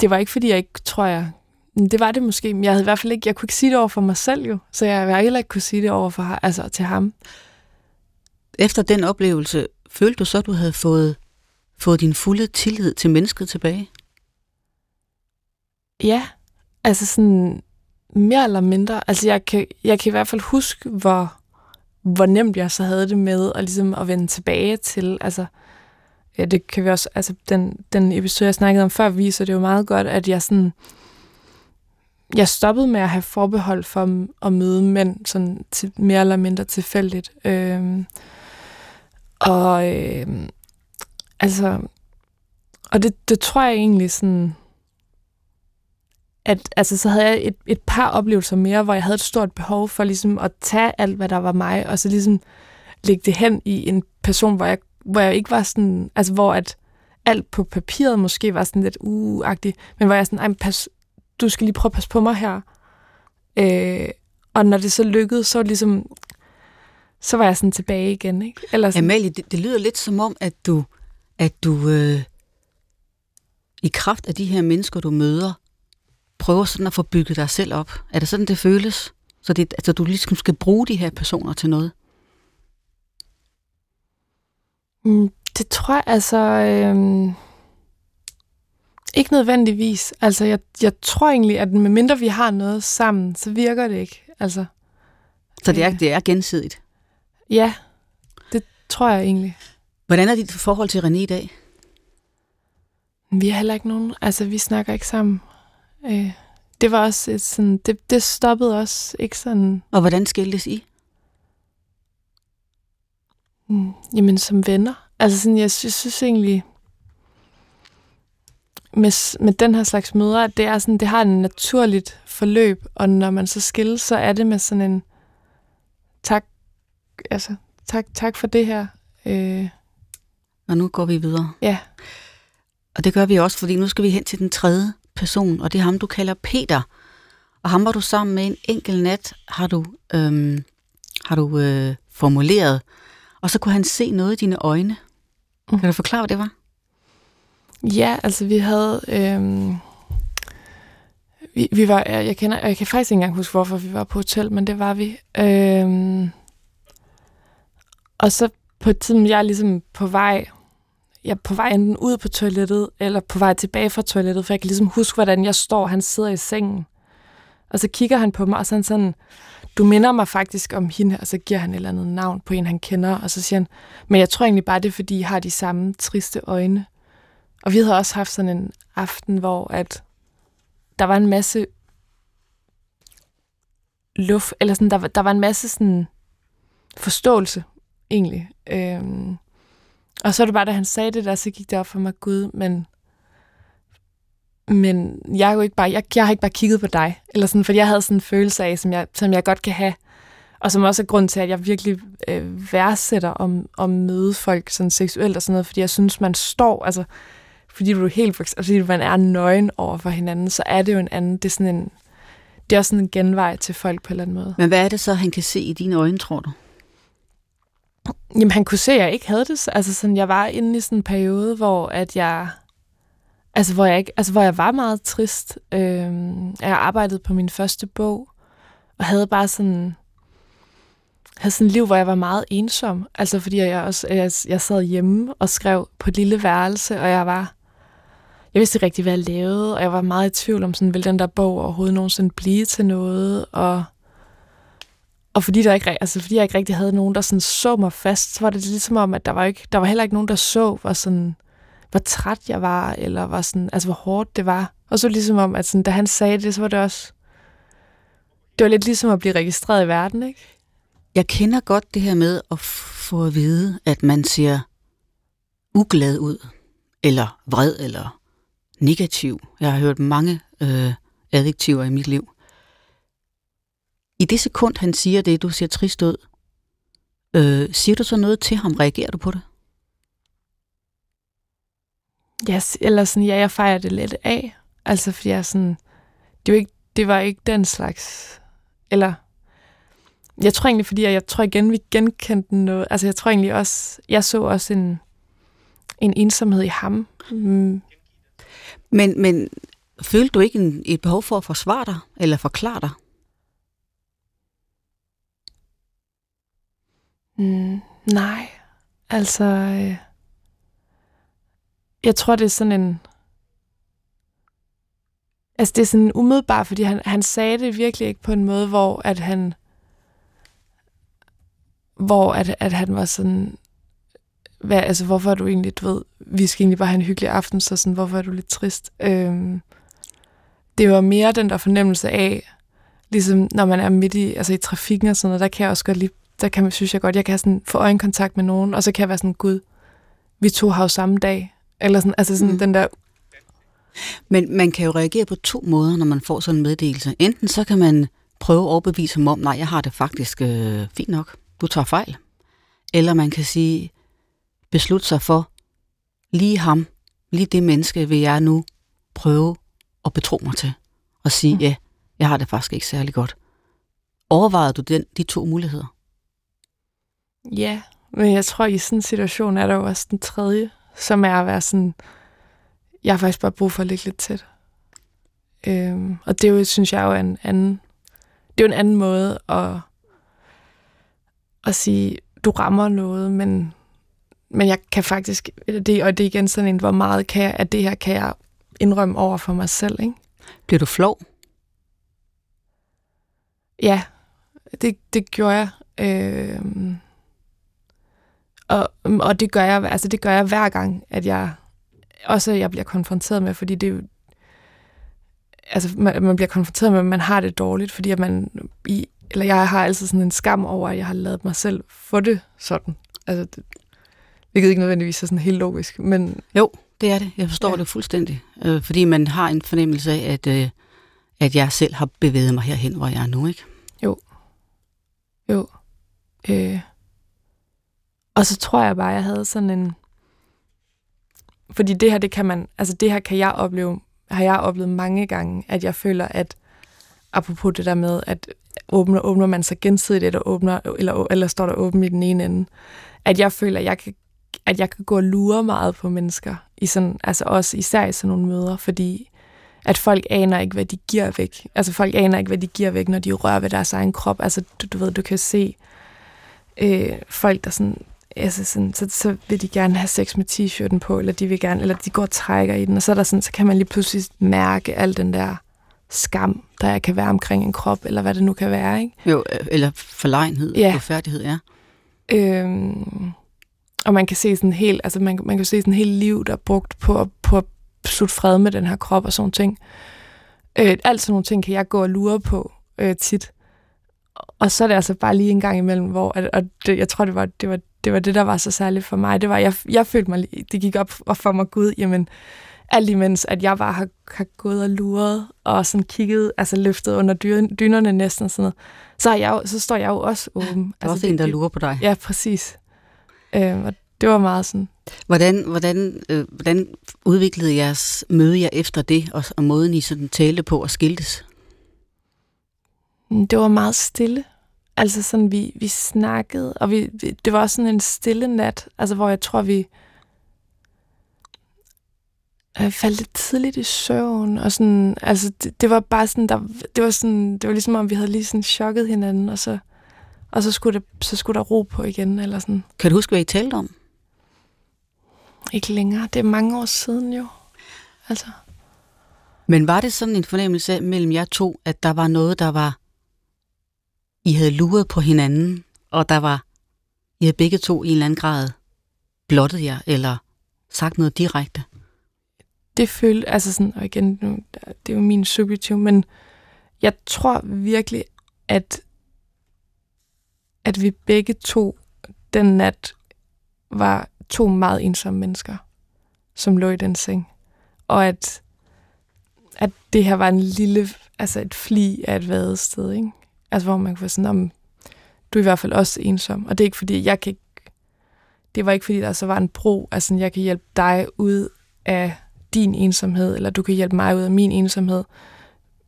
det var ikke, fordi jeg ikke, tror jeg, det var det måske, men jeg havde i hvert fald ikke, jeg kunne ikke sige det over for mig selv jo, så jeg havde heller ikke kunne sige det over for, altså til ham. Efter den oplevelse, følte du så, at du havde fået, fået din fulde tillid til mennesket tilbage? Ja, altså sådan mere eller mindre. Altså jeg kan, jeg kan i hvert fald huske, hvor, hvor nemt jeg så havde det med at, ligesom at vende tilbage til, altså ja, det kan vi også, altså den, den episode, jeg snakkede om før, viser det jo meget godt, at jeg sådan, jeg stoppede med at have forbehold for at møde mænd sådan til, mere eller mindre tilfældigt. Øhm, og øh, altså, og det, det tror jeg egentlig sådan, at altså, så havde jeg et, et par oplevelser mere, hvor jeg havde et stort behov for ligesom at tage alt, hvad der var mig, og så ligesom lægge det hen i en person, hvor jeg, hvor jeg ikke var sådan, altså hvor at alt på papiret måske var sådan lidt uagtigt, men hvor jeg sådan, pas, du skal lige prøve at passe på mig her. Øh, og når det så lykkedes, så var ligesom, så var jeg sådan tilbage igen. Ikke? Eller sådan. Amalie, det, det lyder lidt som om, at du, at du øh, i kraft af de her mennesker, du møder, prøver sådan at få bygget dig selv op. Er det sådan, det føles? Så det, altså, du ligesom skal bruge de her personer til noget? Mm, det tror jeg altså... Øh, ikke nødvendigvis. Altså, jeg, jeg tror egentlig, at medmindre vi har noget sammen, så virker det ikke. Altså, så det er, øh, det er gensidigt? Ja, det tror jeg egentlig. Hvordan er dit forhold til René i dag? Vi har heller ikke nogen... Altså, vi snakker ikke sammen. Øh, det var også et sådan, det, det stoppede også ikke sådan... Og hvordan skiltes I? Mm, jamen som venner. Altså sådan, jeg synes, synes egentlig, med, med den her slags møder, at det, er sådan, det har en naturligt forløb, og når man så skilles, så er det med sådan en tak, altså, tak, tak for det her. Øh. Og nu går vi videre. Ja. Og det gør vi også, fordi nu skal vi hen til den tredje person, og det er ham, du kalder Peter. Og ham var du sammen med en enkelt nat, har du, øhm, har du øh, formuleret. Og så kunne han se noget i dine øjne. Mm. Kan du forklare, hvad det var? Ja, altså vi havde... Øhm, vi, vi var, jeg, kender, jeg kan faktisk ikke engang huske, hvorfor vi var på hotel, men det var vi. Øhm, og så på et tidspunkt, jeg er ligesom på vej jeg er på vej enten ud på toilettet, eller på vej tilbage fra toilettet, for jeg kan ligesom huske, hvordan jeg står, han sidder i sengen. Og så kigger han på mig, og så han sådan, du minder mig faktisk om hende, og så giver han et eller andet navn på en, han kender, og så siger han, men jeg tror egentlig bare, det er, fordi I har de samme triste øjne. Og vi havde også haft sådan en aften, hvor at der var en masse luft, eller sådan, der, der var en masse sådan forståelse, egentlig. Øhm, og så er det bare, da han sagde det der, så gik det op for mig, Gud, men, men jeg, er jo ikke bare, jeg, jeg har ikke bare kigget på dig, eller sådan, for jeg havde sådan en følelse af, som jeg, som jeg godt kan have, og som også er grund til, at jeg virkelig øh, værdsætter om, om møde folk sådan seksuelt og sådan noget, fordi jeg synes, man står, altså, fordi du er helt, altså, fordi man er nøgen over for hinanden, så er det jo en anden, det er sådan en, det er også sådan en genvej til folk på en eller anden måde. Men hvad er det så, han kan se i dine øjne, tror du? Jamen, han kunne se, at jeg ikke havde det. Altså, sådan, jeg var inde i sådan en periode, hvor at jeg... Altså, hvor jeg, ikke, altså, hvor jeg var meget trist. Øhm, jeg arbejdede på min første bog, og havde bare sådan... havde sådan et liv, hvor jeg var meget ensom. Altså fordi jeg også jeg, jeg sad hjemme og skrev på et lille værelse, og jeg var... Jeg vidste ikke rigtig, hvad jeg lavede, og jeg var meget i tvivl om, sådan, vil den der bog overhovedet nogensinde blive til noget, og og fordi, der ikke, altså fordi jeg ikke rigtig havde nogen, der sådan så mig fast, så var det ligesom om, at der var, ikke, der var heller ikke nogen, der så, hvor, sådan, hvor træt jeg var, eller var sådan, altså hvor hårdt det var. Og så ligesom om, at sådan, da han sagde det, så var det også... Det var lidt ligesom at blive registreret i verden, ikke? Jeg kender godt det her med at få at vide, at man ser uglad ud, eller vred, eller negativ. Jeg har hørt mange øh, adjektiver i mit liv. I det sekund, han siger det, du ser trist ud, øh, siger du så noget til ham? Reagerer du på det? Ja, eller sådan, ja, jeg fejrer det lidt af. Altså, fordi jeg sådan, det, var ikke, det var ikke den slags, eller, jeg tror egentlig, fordi jeg, jeg tror igen, vi genkendte noget, altså jeg tror egentlig også, jeg så også en, en ensomhed i ham. Mm. Men, men følte du ikke en, et behov for at forsvare dig, eller forklare dig? Mm, nej, altså... Øh, jeg tror, det er sådan en... Altså, det er sådan umiddelbart, fordi han, han sagde det virkelig ikke på en måde, hvor at han... Hvor at, at han var sådan... Hvad, altså, hvorfor er du egentlig, du ved, vi skal egentlig bare have en hyggelig aften, så sådan, hvorfor er du lidt trist? Øhm, det var mere den der fornemmelse af, ligesom når man er midt i, altså i trafikken og sådan noget, der kan jeg også godt lige der kan, synes jeg godt, jeg kan sådan få øjenkontakt med nogen, og så kan jeg være sådan, gud, vi to har jo samme dag. Eller sådan, altså sådan mm. den der... Men man kan jo reagere på to måder, når man får sådan en meddelelse. Enten så kan man prøve at overbevise ham om, nej, jeg har det faktisk øh, fint nok, du tager fejl. Eller man kan sige, beslutte sig for, lige ham, lige det menneske vil jeg nu prøve at betro mig til. Og sige, mm. ja, jeg har det faktisk ikke særlig godt. Overvejede du den, de to muligheder? Ja, men jeg tror, i sådan en situation er der jo også den tredje, som er at være sådan, jeg har faktisk bare brug for at ligge lidt tæt. Øhm, og det er jo, synes jeg jo er en anden, det er jo en anden måde at, at sige, du rammer noget, men, men jeg kan faktisk, det, og det er igen sådan en, hvor meget kan jeg, at det her kan jeg indrømme over for mig selv, ikke? Bliver du flov? Ja, det, det gjorde jeg. Øh, og, og det gør jeg, altså det gør jeg hver gang, at jeg også jeg bliver konfronteret med, fordi det er altså man, man bliver konfronteret med, at man har det dårligt, fordi at man i, eller jeg har altid sådan en skam over, at jeg har lavet mig selv få det sådan. Altså, det, hvilket ikke nødvendigvis er sådan helt logisk, men... Jo, det er det. Jeg forstår ja. det fuldstændig. Øh, fordi man har en fornemmelse af, at, øh, at jeg selv har bevæget mig herhen, hvor jeg er nu, ikke? Jo. Jo. Øh. Og så tror jeg bare, jeg havde sådan en... Fordi det her, det kan man... Altså det her kan jeg opleve, har jeg oplevet mange gange, at jeg føler, at apropos det der med, at åbner, åbner man sig gensidigt, eller, åbner, eller, eller står der åben i den ene ende, at jeg føler, at jeg kan, at jeg kan gå og lure meget på mennesker, i sådan, altså også især i sådan nogle møder, fordi at folk aner ikke, hvad de giver væk. Altså folk aner ikke, hvad de giver væk, når de rører ved deres egen krop. Altså du, du ved, du kan se øh, folk, der sådan altså sådan, så, så vil de gerne have sex med t-shirten på, eller de vil gerne, eller de går og trækker i den, og så, er der sådan, så kan man lige pludselig mærke al den der skam, der kan være omkring en krop, eller hvad det nu kan være, ikke? Jo, eller forlegenhed, ja. og færdighed, ja. Øhm, og man kan se sådan helt, altså man, man kan se sådan helt liv, der er brugt på, på at slutte fred med den her krop og sådan ting. Øh, alt sådan nogle ting kan jeg gå og lure på øh, tit. Og så er det altså bare lige en gang imellem, hvor, at, og det, jeg tror, det var, det var det var det, der var så særligt for mig. Det var, jeg, jeg følte mig, det gik op for mig, Gud, jamen, alt imens, at jeg bare har, har gået og luret, og sådan kigget, altså løftet under dynerne næsten sådan noget, så, jeg, så står jeg jo også åben. Der er altså, også en, der lurer på dig. Ja, præcis. Øh, og det var meget sådan. Hvordan, hvordan, øh, hvordan udviklede jeres møde jer efter det, og, og måden I sådan talte på og skiltes? Det var meget stille. Altså sådan, vi, vi snakkede, og vi, vi, det var også sådan en stille nat, altså hvor jeg tror, vi øh, faldt lidt tidligt i søvn, og sådan, altså det, det var bare sådan, der, det var sådan, det var ligesom om vi havde lige sådan chokket hinanden, og så, og så skulle, det, så skulle der ro på igen, eller sådan. Kan du huske, hvad I talte om? Ikke længere. Det er mange år siden jo. Altså. Men var det sådan en fornemmelse mellem jer to, at der var noget, der var... I havde luret på hinanden, og der var... I havde begge to i en eller anden grad blottet jer, eller sagt noget direkte? Det følte, altså sådan, og igen, nu, det er jo min subjektiv, men jeg tror virkelig, at, at vi begge to den nat var to meget ensomme mennesker, som lå i den seng. Og at, at det her var en lille, altså et fli af et vadested, ikke? Altså hvor man kunne få sådan, om du er i hvert fald også ensom. Og det er ikke fordi, jeg kan ikke, det var ikke fordi, der så var en bro, altså jeg kan hjælpe dig ud af din ensomhed, eller du kan hjælpe mig ud af min ensomhed.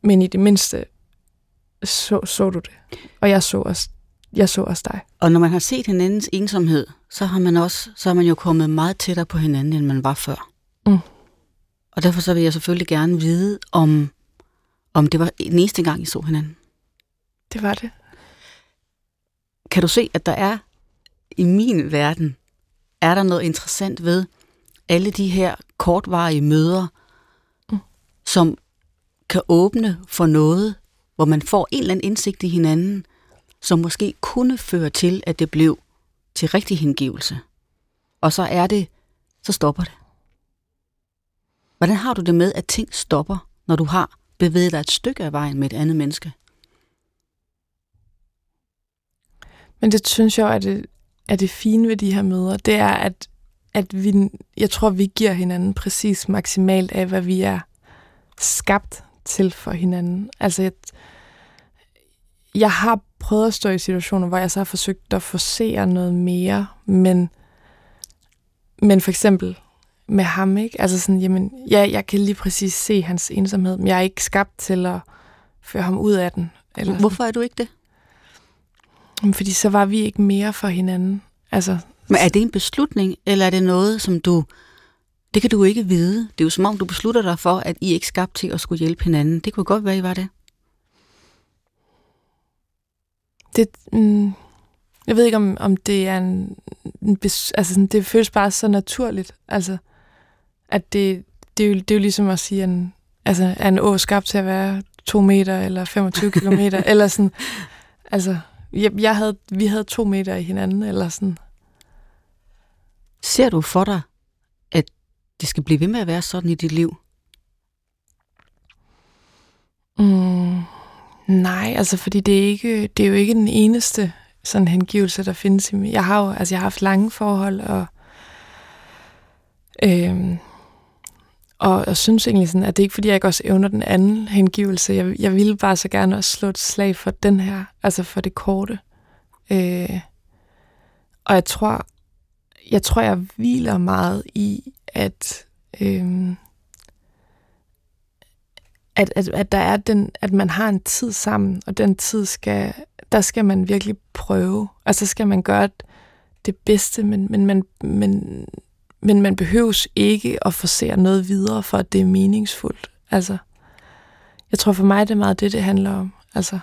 Men i det mindste så, så du det. Og jeg så også, jeg så også dig. Og når man har set hinandens ensomhed, så har man også så er man jo kommet meget tættere på hinanden, end man var før. Mm. Og derfor så vil jeg selvfølgelig gerne vide, om, om det var den eneste gang, I så hinanden. Det var det. Kan du se, at der er i min verden, er der noget interessant ved alle de her kortvarige møder, mm. som kan åbne for noget, hvor man får en eller anden indsigt i hinanden, som måske kunne føre til, at det blev til rigtig hengivelse. Og så er det, så stopper det. Hvordan har du det med, at ting stopper, når du har bevæget dig et stykke af vejen med et andet menneske? Men det synes jeg er det, er det fine ved de her møder, det er, at, at vi, jeg tror, vi giver hinanden præcis maksimalt af, hvad vi er skabt til for hinanden. Altså, jeg, jeg har prøvet at stå i situationer, hvor jeg så har forsøgt at forsere noget mere, men, men for eksempel med ham, ikke? Altså sådan, jamen, ja, jeg kan lige præcis se hans ensomhed, men jeg er ikke skabt til at føre ham ud af den. Eller Hvorfor er du ikke det? Fordi så var vi ikke mere for hinanden. Altså, men er det en beslutning, eller er det noget, som du... Det kan du ikke vide. Det er jo som om, du beslutter dig for, at I ikke er skabt til at skulle hjælpe hinanden. Det kunne godt være, I var det. Det, mm, jeg ved ikke, om, om det er en... en bes, altså, sådan, det føles bare så naturligt. Altså, at det, det, er jo, det er jo ligesom at sige, at en, altså, er en å skabt til at være to meter eller 25 kilometer, eller sådan. Altså, jeg, jeg havde, vi havde to meter i hinanden, eller sådan. Ser du for dig, at det skal blive ved med at være sådan i dit liv? Mm, nej, altså fordi det er, ikke, det er jo ikke den eneste sådan hengivelse, der findes i mig. Jeg har jo altså, jeg har haft lange forhold, og, øhm, og jeg synes egentlig sådan, at det er ikke fordi, jeg ikke også evner den anden hengivelse. Jeg, jeg ville bare så gerne også slå et slag for den her, altså for det korte. Øh, og jeg tror, jeg tror, jeg hviler meget i, at, øh, at, at, at der er den, at man har en tid sammen, og den tid skal, der skal man virkelig prøve. Altså skal man gøre det bedste, men, men, man, men, men man behøves ikke at forsere noget videre, for at det er meningsfuldt. Altså, jeg tror for mig, det er meget det, det handler om. Altså.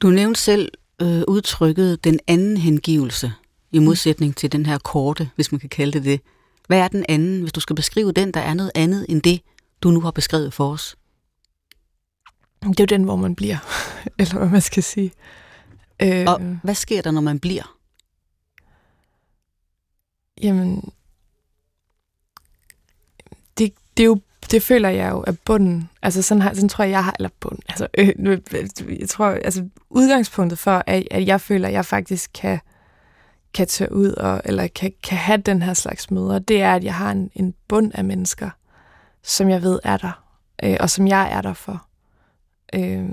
Du nævnte selv øh, udtrykket den anden hengivelse i modsætning til den her korte, hvis man kan kalde det det. Hvad er den anden, hvis du skal beskrive den, der er noget andet end det, du nu har beskrevet for os? Det er jo den, hvor man bliver, eller hvad man skal sige. Øh, Og hvad sker der, når man bliver? Jamen, det, det er jo det føler jeg jo er bunden. Altså sådan, har, sådan tror jeg, jeg har, eller bund, altså øh, jeg tror, altså udgangspunktet for, at, at jeg føler, at jeg faktisk kan kan tage ud og, eller kan, kan have den her slags møder, det er, at jeg har en, en bund af mennesker, som jeg ved er der, øh, og som jeg er der for. Øh,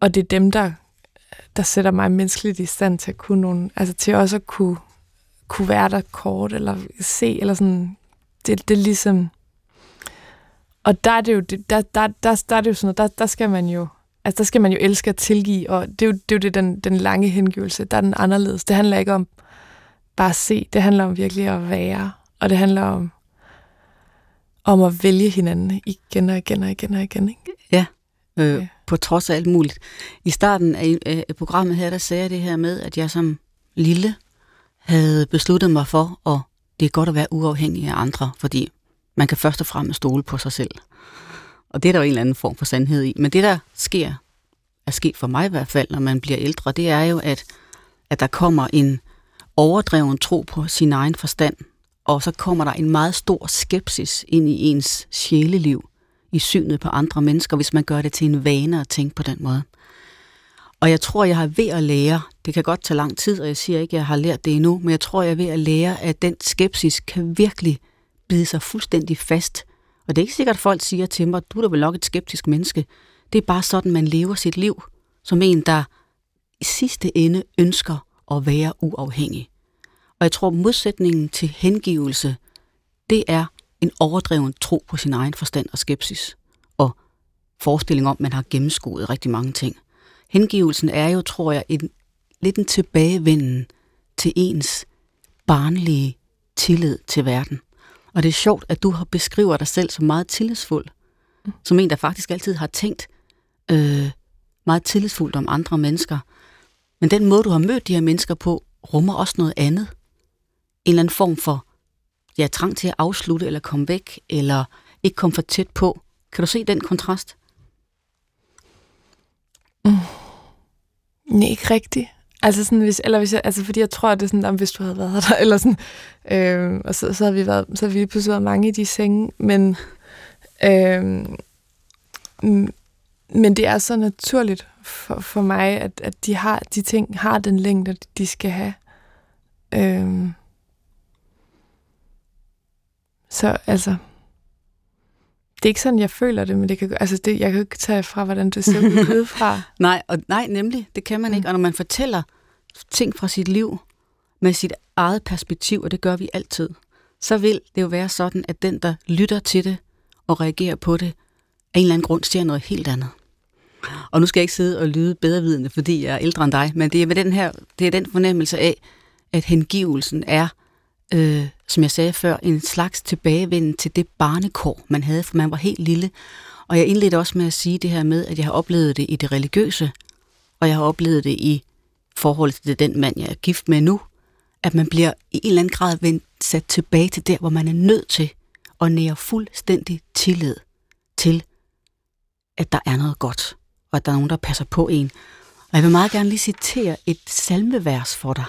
og det er dem, der, der sætter mig menneskeligt i stand til at kunne nogle, altså til også at kunne, kunne være der kort, eller se, eller sådan, det, det er ligesom, og der er det jo, der, der, der, der er det jo sådan der, der skal man jo Altså, der skal man jo elske at tilgive, og det er jo det, er jo det den, den lange hengivelse, der er den anderledes. Det handler ikke om bare at se, det handler om virkelig at være, og det handler om, om at vælge hinanden igen og igen og igen og igen. Ikke? Ja, øh, på trods af alt muligt. I starten af, af programmet her, der sagde jeg det her med, at jeg som lille havde besluttet mig for, at det er godt at være uafhængig af andre, fordi man kan først og fremmest stole på sig selv. Og det er der jo en eller anden form for sandhed i. Men det, der sker, er sket for mig i hvert fald, når man bliver ældre, det er jo, at, at der kommer en overdreven tro på sin egen forstand, og så kommer der en meget stor skepsis ind i ens sjæleliv, i synet på andre mennesker, hvis man gør det til en vane at tænke på den måde. Og jeg tror, jeg har ved at lære, det kan godt tage lang tid, og jeg siger ikke, at jeg har lært det endnu, men jeg tror, jeg er ved at lære, at den skepsis kan virkelig bide sig fuldstændig fast. Og det er ikke sikkert, at folk siger til mig, du er da vel nok et skeptisk menneske. Det er bare sådan, man lever sit liv, som en, der i sidste ende ønsker at være uafhængig. Og jeg tror, modsætningen til hengivelse, det er en overdreven tro på sin egen forstand og skepsis, og forestilling om, at man har gennemskuet rigtig mange ting. Hengivelsen er jo, tror jeg, en, lidt en tilbagevenden til ens barnlige tillid til verden. Og det er sjovt, at du har beskriver dig selv som meget tillidsfuld. Som en, der faktisk altid har tænkt øh, meget tillidsfuldt om andre mennesker. Men den måde, du har mødt de her mennesker på, rummer også noget andet. En eller anden form for ja, trang til at afslutte eller komme væk, eller ikke komme for tæt på. Kan du se den kontrast? Mm. Nej, ikke rigtigt. Altså, sådan, hvis, eller hvis jeg, altså fordi jeg tror, at det er sådan, om hvis du havde været der, eller sådan, øh, og så, så har vi været, så har vi pludselig været mange i de senge, men, øh, men det er så naturligt for, for mig, at, at de, har, de ting har den længde, de skal have. Øh, så altså, det er ikke sådan, jeg føler det, men det kan, altså det, jeg kan ikke tage fra, hvordan det ser ud fra. nej, og, nej, nemlig. Det kan man mm. ikke. Og når man fortæller ting fra sit liv med sit eget perspektiv, og det gør vi altid, så vil det jo være sådan, at den, der lytter til det og reagerer på det, af en eller anden grund ser noget helt andet. Og nu skal jeg ikke sidde og lyde bedrevidende, fordi jeg er ældre end dig, men det er, med den her, det er den fornemmelse af, at hengivelsen er øh, som jeg sagde før, en slags tilbagevenden til det barnekår, man havde, for man var helt lille. Og jeg indledte også med at sige det her med, at jeg har oplevet det i det religiøse, og jeg har oplevet det i forhold til den mand, jeg er gift med nu, at man bliver i en eller anden grad vendt, sat tilbage til der, hvor man er nødt til at nære fuldstændig tillid til, at der er noget godt, og at der er nogen, der passer på en. Og jeg vil meget gerne lige citere et salmevers for dig.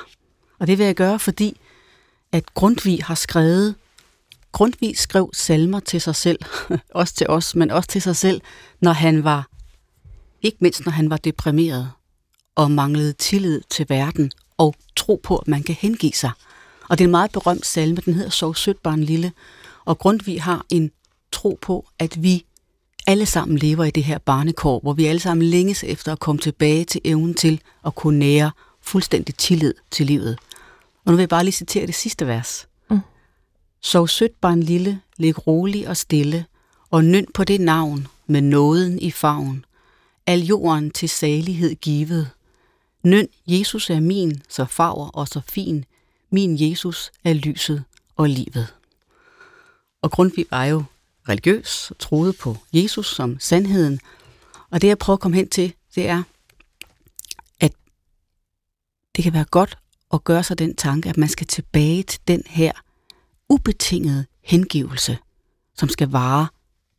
Og det vil jeg gøre, fordi at Grundtvig har skrevet, Grundtvig skrev salmer til sig selv, også til os, men også til sig selv, når han var, ikke mindst når han var deprimeret og manglede tillid til verden og tro på, at man kan hengive sig. Og det er en meget berømt salme, den hedder Sov sødt barn lille, og Grundtvig har en tro på, at vi alle sammen lever i det her barnekår, hvor vi alle sammen længes efter at komme tilbage til evnen til at kunne nære fuldstændig tillid til livet. Og nu vil jeg bare lige citere det sidste vers. Mm. Sov sødt barn lille, lig rolig og stille, og nynd på det navn med nåden i favn. Al jorden til salighed givet. Nynd, Jesus er min, så farver og så fin. Min Jesus er lyset og livet. Og Grundtvig var jo religiøs og troede på Jesus som sandheden. Og det jeg prøver at komme hen til, det er, at det kan være godt at gøre sig den tanke, at man skal tilbage til den her ubetingede hengivelse, som skal vare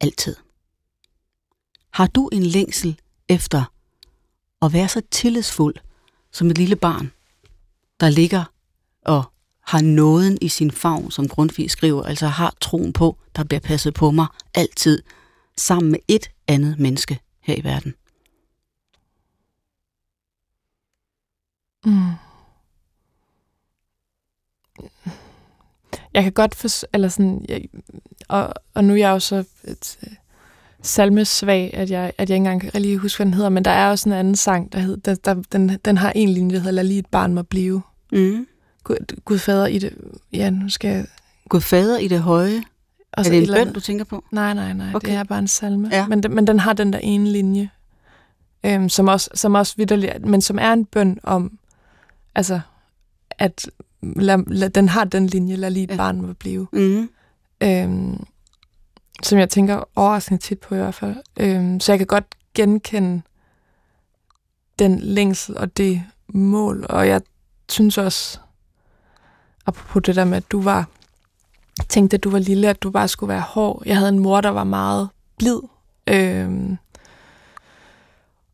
altid. Har du en længsel efter at være så tillidsfuld som et lille barn, der ligger og har nåden i sin favn, som Grundtvig skriver, altså har troen på, der bliver passet på mig altid, sammen med et andet menneske her i verden? Mm. Jeg kan godt for, eller sådan, jeg, og, og nu er jeg jo så et, uh, salmesvag, at jeg, at jeg ikke engang kan lige huske, hvad den hedder, men der er også en anden sang, der, hed, der, der den, den har en linje, der hedder Lad lige et barn må blive. Mm. Gud, Gud fader i det, ja, nu skal jeg... Gud fader i det høje. Og er det en bøn, du tænker på? Nej, nej, nej, okay. det er bare en salme. Ja. Men, men den har den der ene linje, øhm, som også, som også vidderlig, men som er en bøn om, altså, at lad, lad, den har den linje, lad lige et ja. barn må blive. Mm. Øhm, som jeg tænker overraskende tit på i hvert fald. Øhm, så jeg kan godt genkende den længsel og det mål. Og jeg synes også, apropos det der med, at du var tænkte, at du var lille, at du bare skulle være hård. Jeg havde en mor, der var meget blid. Øhm,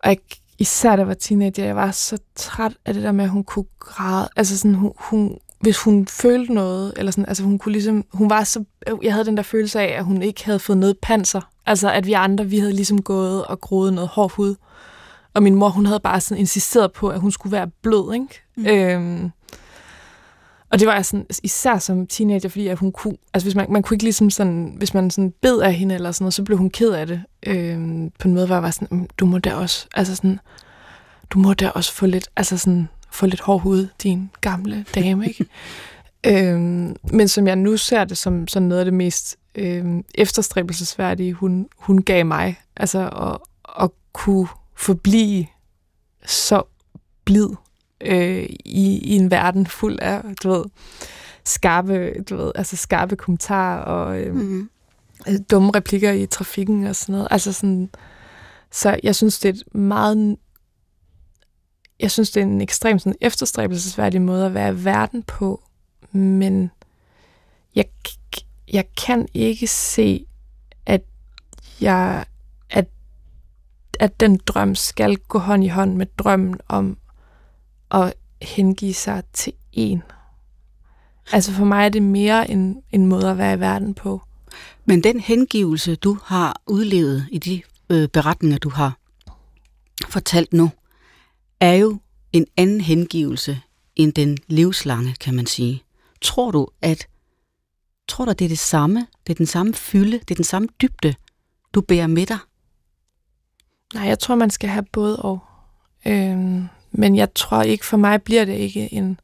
og jeg, især da jeg var teenager, jeg var så træt af det der med, at hun kunne græde. Altså sådan, hun, hun, hvis hun følte noget, eller sådan, altså hun kunne ligesom, hun var så, jeg havde den der følelse af, at hun ikke havde fået noget panser. Altså at vi andre, vi havde ligesom gået og groet noget hård hud. Og min mor, hun havde bare sådan insisteret på, at hun skulle være blød, ikke? Mm. Øhm, og det var jeg sådan, især som teenager, fordi at hun kunne, altså hvis man, man kunne ikke ligesom sådan, hvis man sådan bed af hende eller sådan noget, så blev hun ked af det. Øhm, på en måde, hvor jeg var sådan, mm, du må da også, altså sådan, du må da også få lidt, altså sådan, få lidt hård hud, din gamle dame, ikke? øhm, men som jeg nu ser det som sådan noget af det mest øhm, efterstræbelsesværdige, hun, hun gav mig, altså at, at kunne forblive så blid øh, i, i en verden fuld af, du ved, skarpe, du ved, altså skarpe kommentarer og øh, mm. dumme replikker i trafikken og sådan noget. Altså sådan, så jeg synes, det er et meget jeg synes, det er en ekstremt sådan, efterstræbelsesværdig måde at være i verden på, men jeg, jeg kan ikke se, at jeg at, at den drøm skal gå hånd i hånd med drømmen om at hengive sig til en. Altså for mig er det mere en, en måde at være i verden på. Men den hengivelse, du har udlevet i de øh, beretninger, du har fortalt nu, er jo en anden hengivelse end den livslange, kan man sige. Tror du, at tror du, det er det samme? Det er den samme fylde, det er den samme dybde, du bærer med dig? Nej, jeg tror, man skal have både og. Øhm, men jeg tror ikke, for mig bliver det ikke en...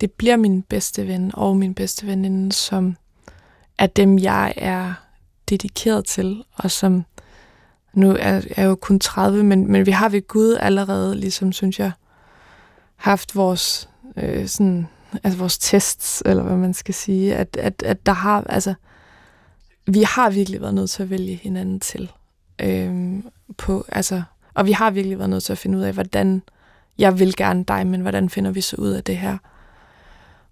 Det bliver min bedste ven og min bedste veninde, som er dem, jeg er dedikeret til, og som nu er jeg jo kun 30, men, men vi har ved Gud allerede, ligesom synes jeg, haft vores øh, sådan, altså vores tests, eller hvad man skal sige, at, at, at der har, altså, vi har virkelig været nødt til at vælge hinanden til. Øhm, på, altså, og vi har virkelig været nødt til at finde ud af, hvordan jeg vil gerne dig, men hvordan finder vi så ud af det her?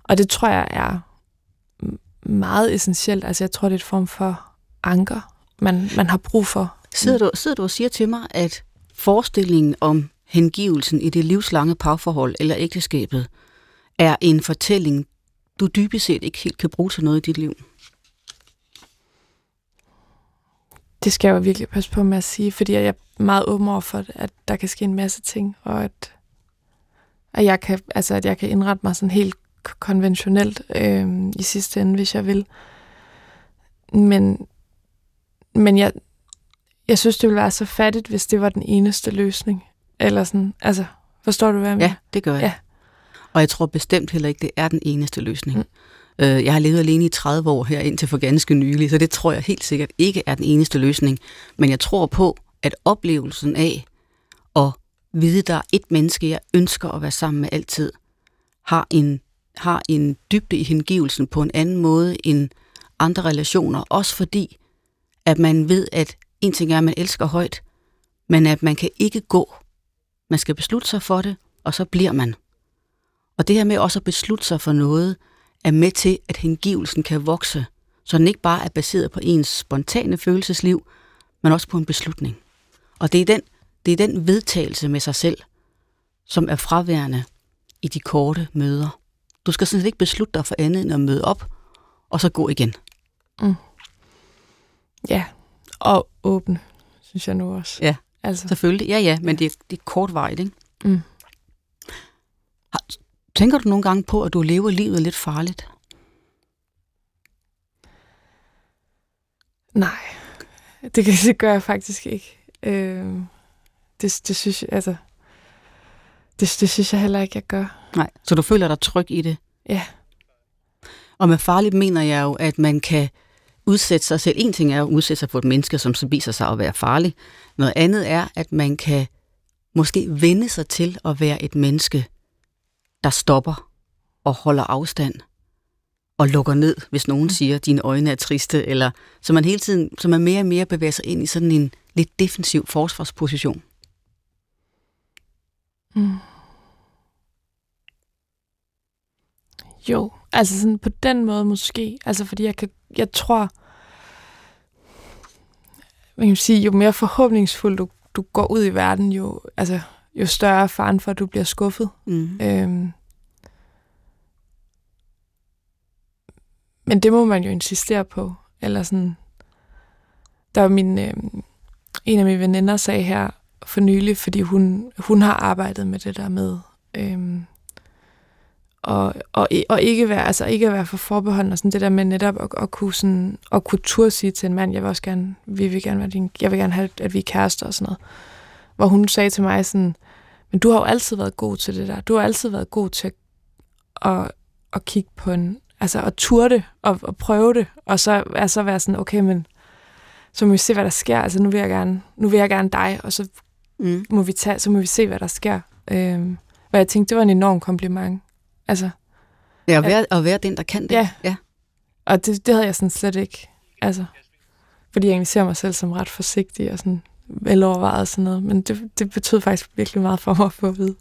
Og det tror jeg er meget essentielt. Altså jeg tror, det er et form for anker, man, man har brug for. Sidder du, sidder du og siger til mig, at forestillingen om hengivelsen i det livslange parforhold eller ægteskabet er en fortælling, du dybest set ikke helt kan bruge til noget i dit liv? Det skal jeg jo virkelig passe på med at sige, fordi jeg er meget åben over for, at der kan ske en masse ting, og at at jeg kan, altså, at jeg kan indrette mig sådan helt konventionelt øh, i sidste ende, hvis jeg vil. Men, men jeg, jeg synes, det ville være så fattigt, hvis det var den eneste løsning. Eller sådan, altså, forstår du, hvad jeg mener? Ja, det gør jeg. Ja. Og jeg tror bestemt heller ikke, det er den eneste løsning. Mm. Øh, jeg har levet alene i 30 år her indtil for ganske nylig, så det tror jeg helt sikkert ikke er den eneste løsning. Men jeg tror på, at oplevelsen af vide, der er et menneske, jeg ønsker at være sammen med altid, har en, har en dybde i hengivelsen på en anden måde end andre relationer. Også fordi, at man ved, at en ting er, at man elsker højt, men at man kan ikke gå. Man skal beslutte sig for det, og så bliver man. Og det her med også at beslutte sig for noget, er med til, at hengivelsen kan vokse, så den ikke bare er baseret på ens spontane følelsesliv, men også på en beslutning. Og det er den det er den vedtagelse med sig selv, som er fraværende i de korte møder. Du skal sådan set ikke beslutte dig for andet end at møde op, og så gå igen. Mm. Ja, og åbne, synes jeg nu også. Ja, altså. selvfølgelig. Ja, ja, men det er, det er kortvarigt, ikke? Mm. Tænker du nogle gange på, at du lever livet lidt farligt? Nej, det, det gør jeg faktisk ikke. Øh, det, det synes jeg, altså, det, det synes jeg heller ikke, jeg gør. Nej, så du føler dig tryg i det? Ja. Og med farligt mener jeg jo, at man kan udsætte sig selv. En ting er at udsætte sig for et menneske, som så viser sig at være farlig. Noget andet er, at man kan måske vende sig til at være et menneske, der stopper og holder afstand og lukker ned, hvis nogen siger, at dine øjne er triste, eller så man hele tiden, så man mere og mere bevæger sig ind i sådan en lidt defensiv forsvarsposition. Mm. Jo, altså sådan på den måde måske. Altså fordi jeg kan, jeg tror, man kan sige, jo mere forhåbningsfuld du, du går ud i verden, jo, altså, jo større er faren for, at du bliver skuffet. Mm. Øhm, men det må man jo insistere på. Eller sådan, der var min, øh, en af mine veninder sagde her for nylig, fordi hun, hun har arbejdet med det der med øhm, og, og, og ikke være, altså ikke at være for forbeholden og sådan det der med netop at, at kunne sådan, at kunne turde sige til en mand, jeg vil også gerne, vi vil gerne være din, jeg vil gerne have, at vi er kærester og sådan noget. Hvor hun sagde til mig sådan, men du har jo altid været god til det der. Du har altid været god til at, at kigge på en, altså at turde det og, og prøve det, og så altså være sådan, okay, men så må vi se, hvad der sker. Altså nu vil jeg gerne, nu vil jeg gerne dig, og så mm. må vi tage, så må vi se, hvad der sker. Øhm, og jeg tænkte, det var en enorm kompliment. Altså, ja, at være, at være den, der kan det. Ja. ja. Og det, det havde jeg sådan slet ikke. Altså, fordi jeg egentlig ser mig selv som ret forsigtig og sådan velovervejet og sådan noget. Men det, det betød faktisk virkelig meget for mig at få at vide.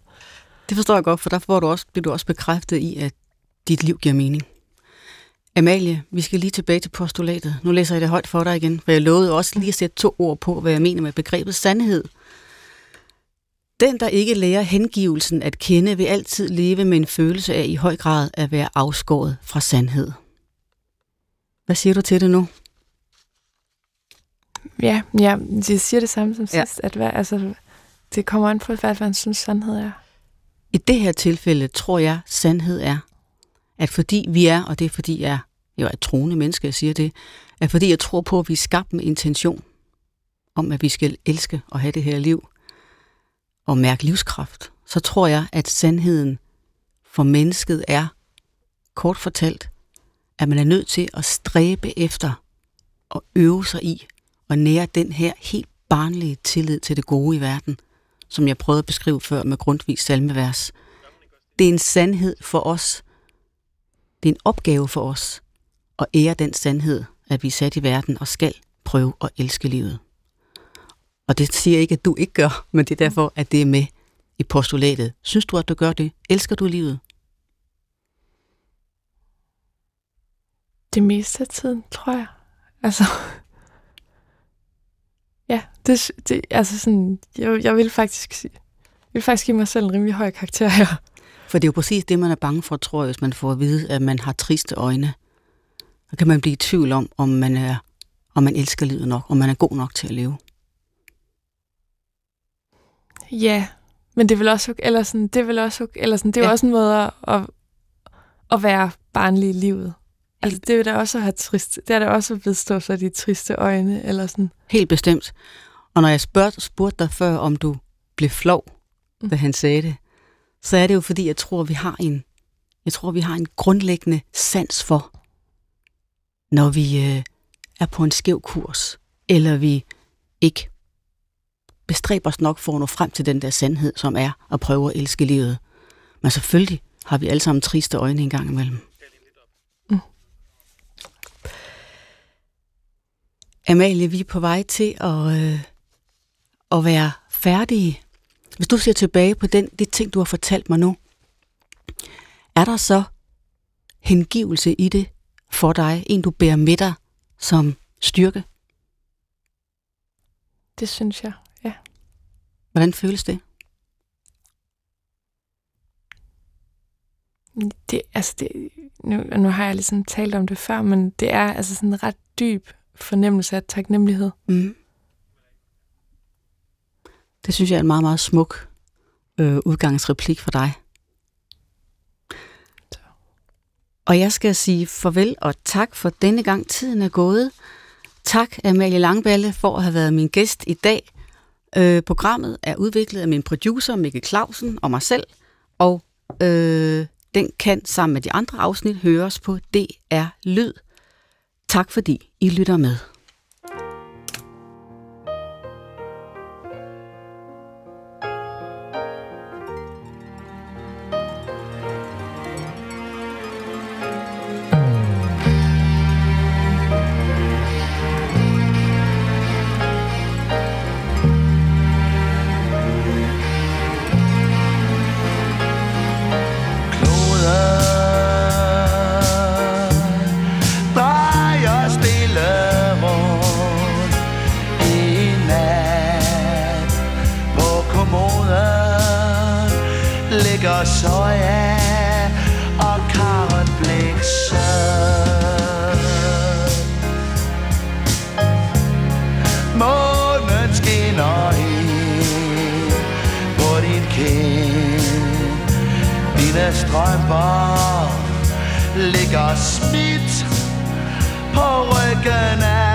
Det forstår jeg godt, for der får du også, bliver du også bekræftet i, at dit liv giver mening. Amalie, vi skal lige tilbage til postulatet. Nu læser jeg det højt for dig igen, for jeg lovede også lige at sætte to ord på, hvad jeg mener med begrebet sandhed. Den, der ikke lærer hengivelsen at kende, vil altid leve med en følelse af i høj grad at være afskåret fra sandhed. Hvad siger du til det nu? Ja, ja jeg siger det samme som ja. sidst, at hvad, altså, det kommer an på, hvad man synes, sandhed er. I det her tilfælde tror jeg, sandhed er, at fordi vi er, og det er fordi jeg jo er et troende menneske, jeg siger det, at fordi jeg tror på, at vi er skabt med intention om, at vi skal elske og have det her liv, og mærke livskraft, så tror jeg, at sandheden for mennesket er, kort fortalt, at man er nødt til at stræbe efter og øve sig i og nære den her helt barnlige tillid til det gode i verden, som jeg prøvede at beskrive før med grundvis salmevers. Det er en sandhed for os. Det er en opgave for os at ære den sandhed, at vi er sat i verden og skal prøve at elske livet. Og det siger ikke, at du ikke gør, men det er derfor, at det er med i postulatet. Synes du, at du gør det? Elsker du livet? Det meste af tiden, tror jeg. Altså, ja, det, det altså sådan, jeg, jeg vil faktisk, jeg vil faktisk give mig selv en rimelig høj karakter her. For det er jo præcis det, man er bange for, tror jeg, hvis man får at vide, at man har triste øjne. Så kan man blive i tvivl om, om man, er, om man elsker livet nok, om man er god nok til at leve. Ja, men det vil også, eller sådan, det vil også, eller sådan, det er ja. jo også en måde at, at være barnlig i livet. Altså, det vil da også have trist, det er da også at vedstå sig de triste øjne, eller sådan. Helt bestemt. Og når jeg spurgte, spurgte dig før, om du blev flov, mm. da han sagde det, så er det jo fordi, jeg tror, vi har en, jeg tror, vi har en grundlæggende sans for, når vi øh, er på en skæv kurs, eller vi ikke bestræber os nok for at nå frem til den der sandhed, som er at prøve at elske livet. Men selvfølgelig har vi alle sammen triste øjne en gang imellem. Mm. Amalie, vi er på vej til at, øh, at være færdige. Hvis du ser tilbage på den, det ting, du har fortalt mig nu, er der så hengivelse i det for dig, en du bærer med dig som styrke? Det synes jeg. Hvordan føles det? Det, altså det, nu, nu har jeg ligesom talt om det før, men det er altså sådan en ret dyb fornemmelse af taknemmelighed. Mm. Det synes jeg er en meget, meget smuk øh, udgangsreplik for dig. Så. Og jeg skal sige farvel og tak for denne gang. Tiden er gået. Tak, Amalie Langballe, for at have været min gæst i dag. Øh, programmet er udviklet af min producer Mikkel Clausen og mig selv, og øh, den kan sammen med de andre afsnit høres på DR Lyd. Tak fordi I lytter med. fisk og soja og karotblikse. Månen skinner helt på din kind. Dine strømper ligger smidt på ryggen af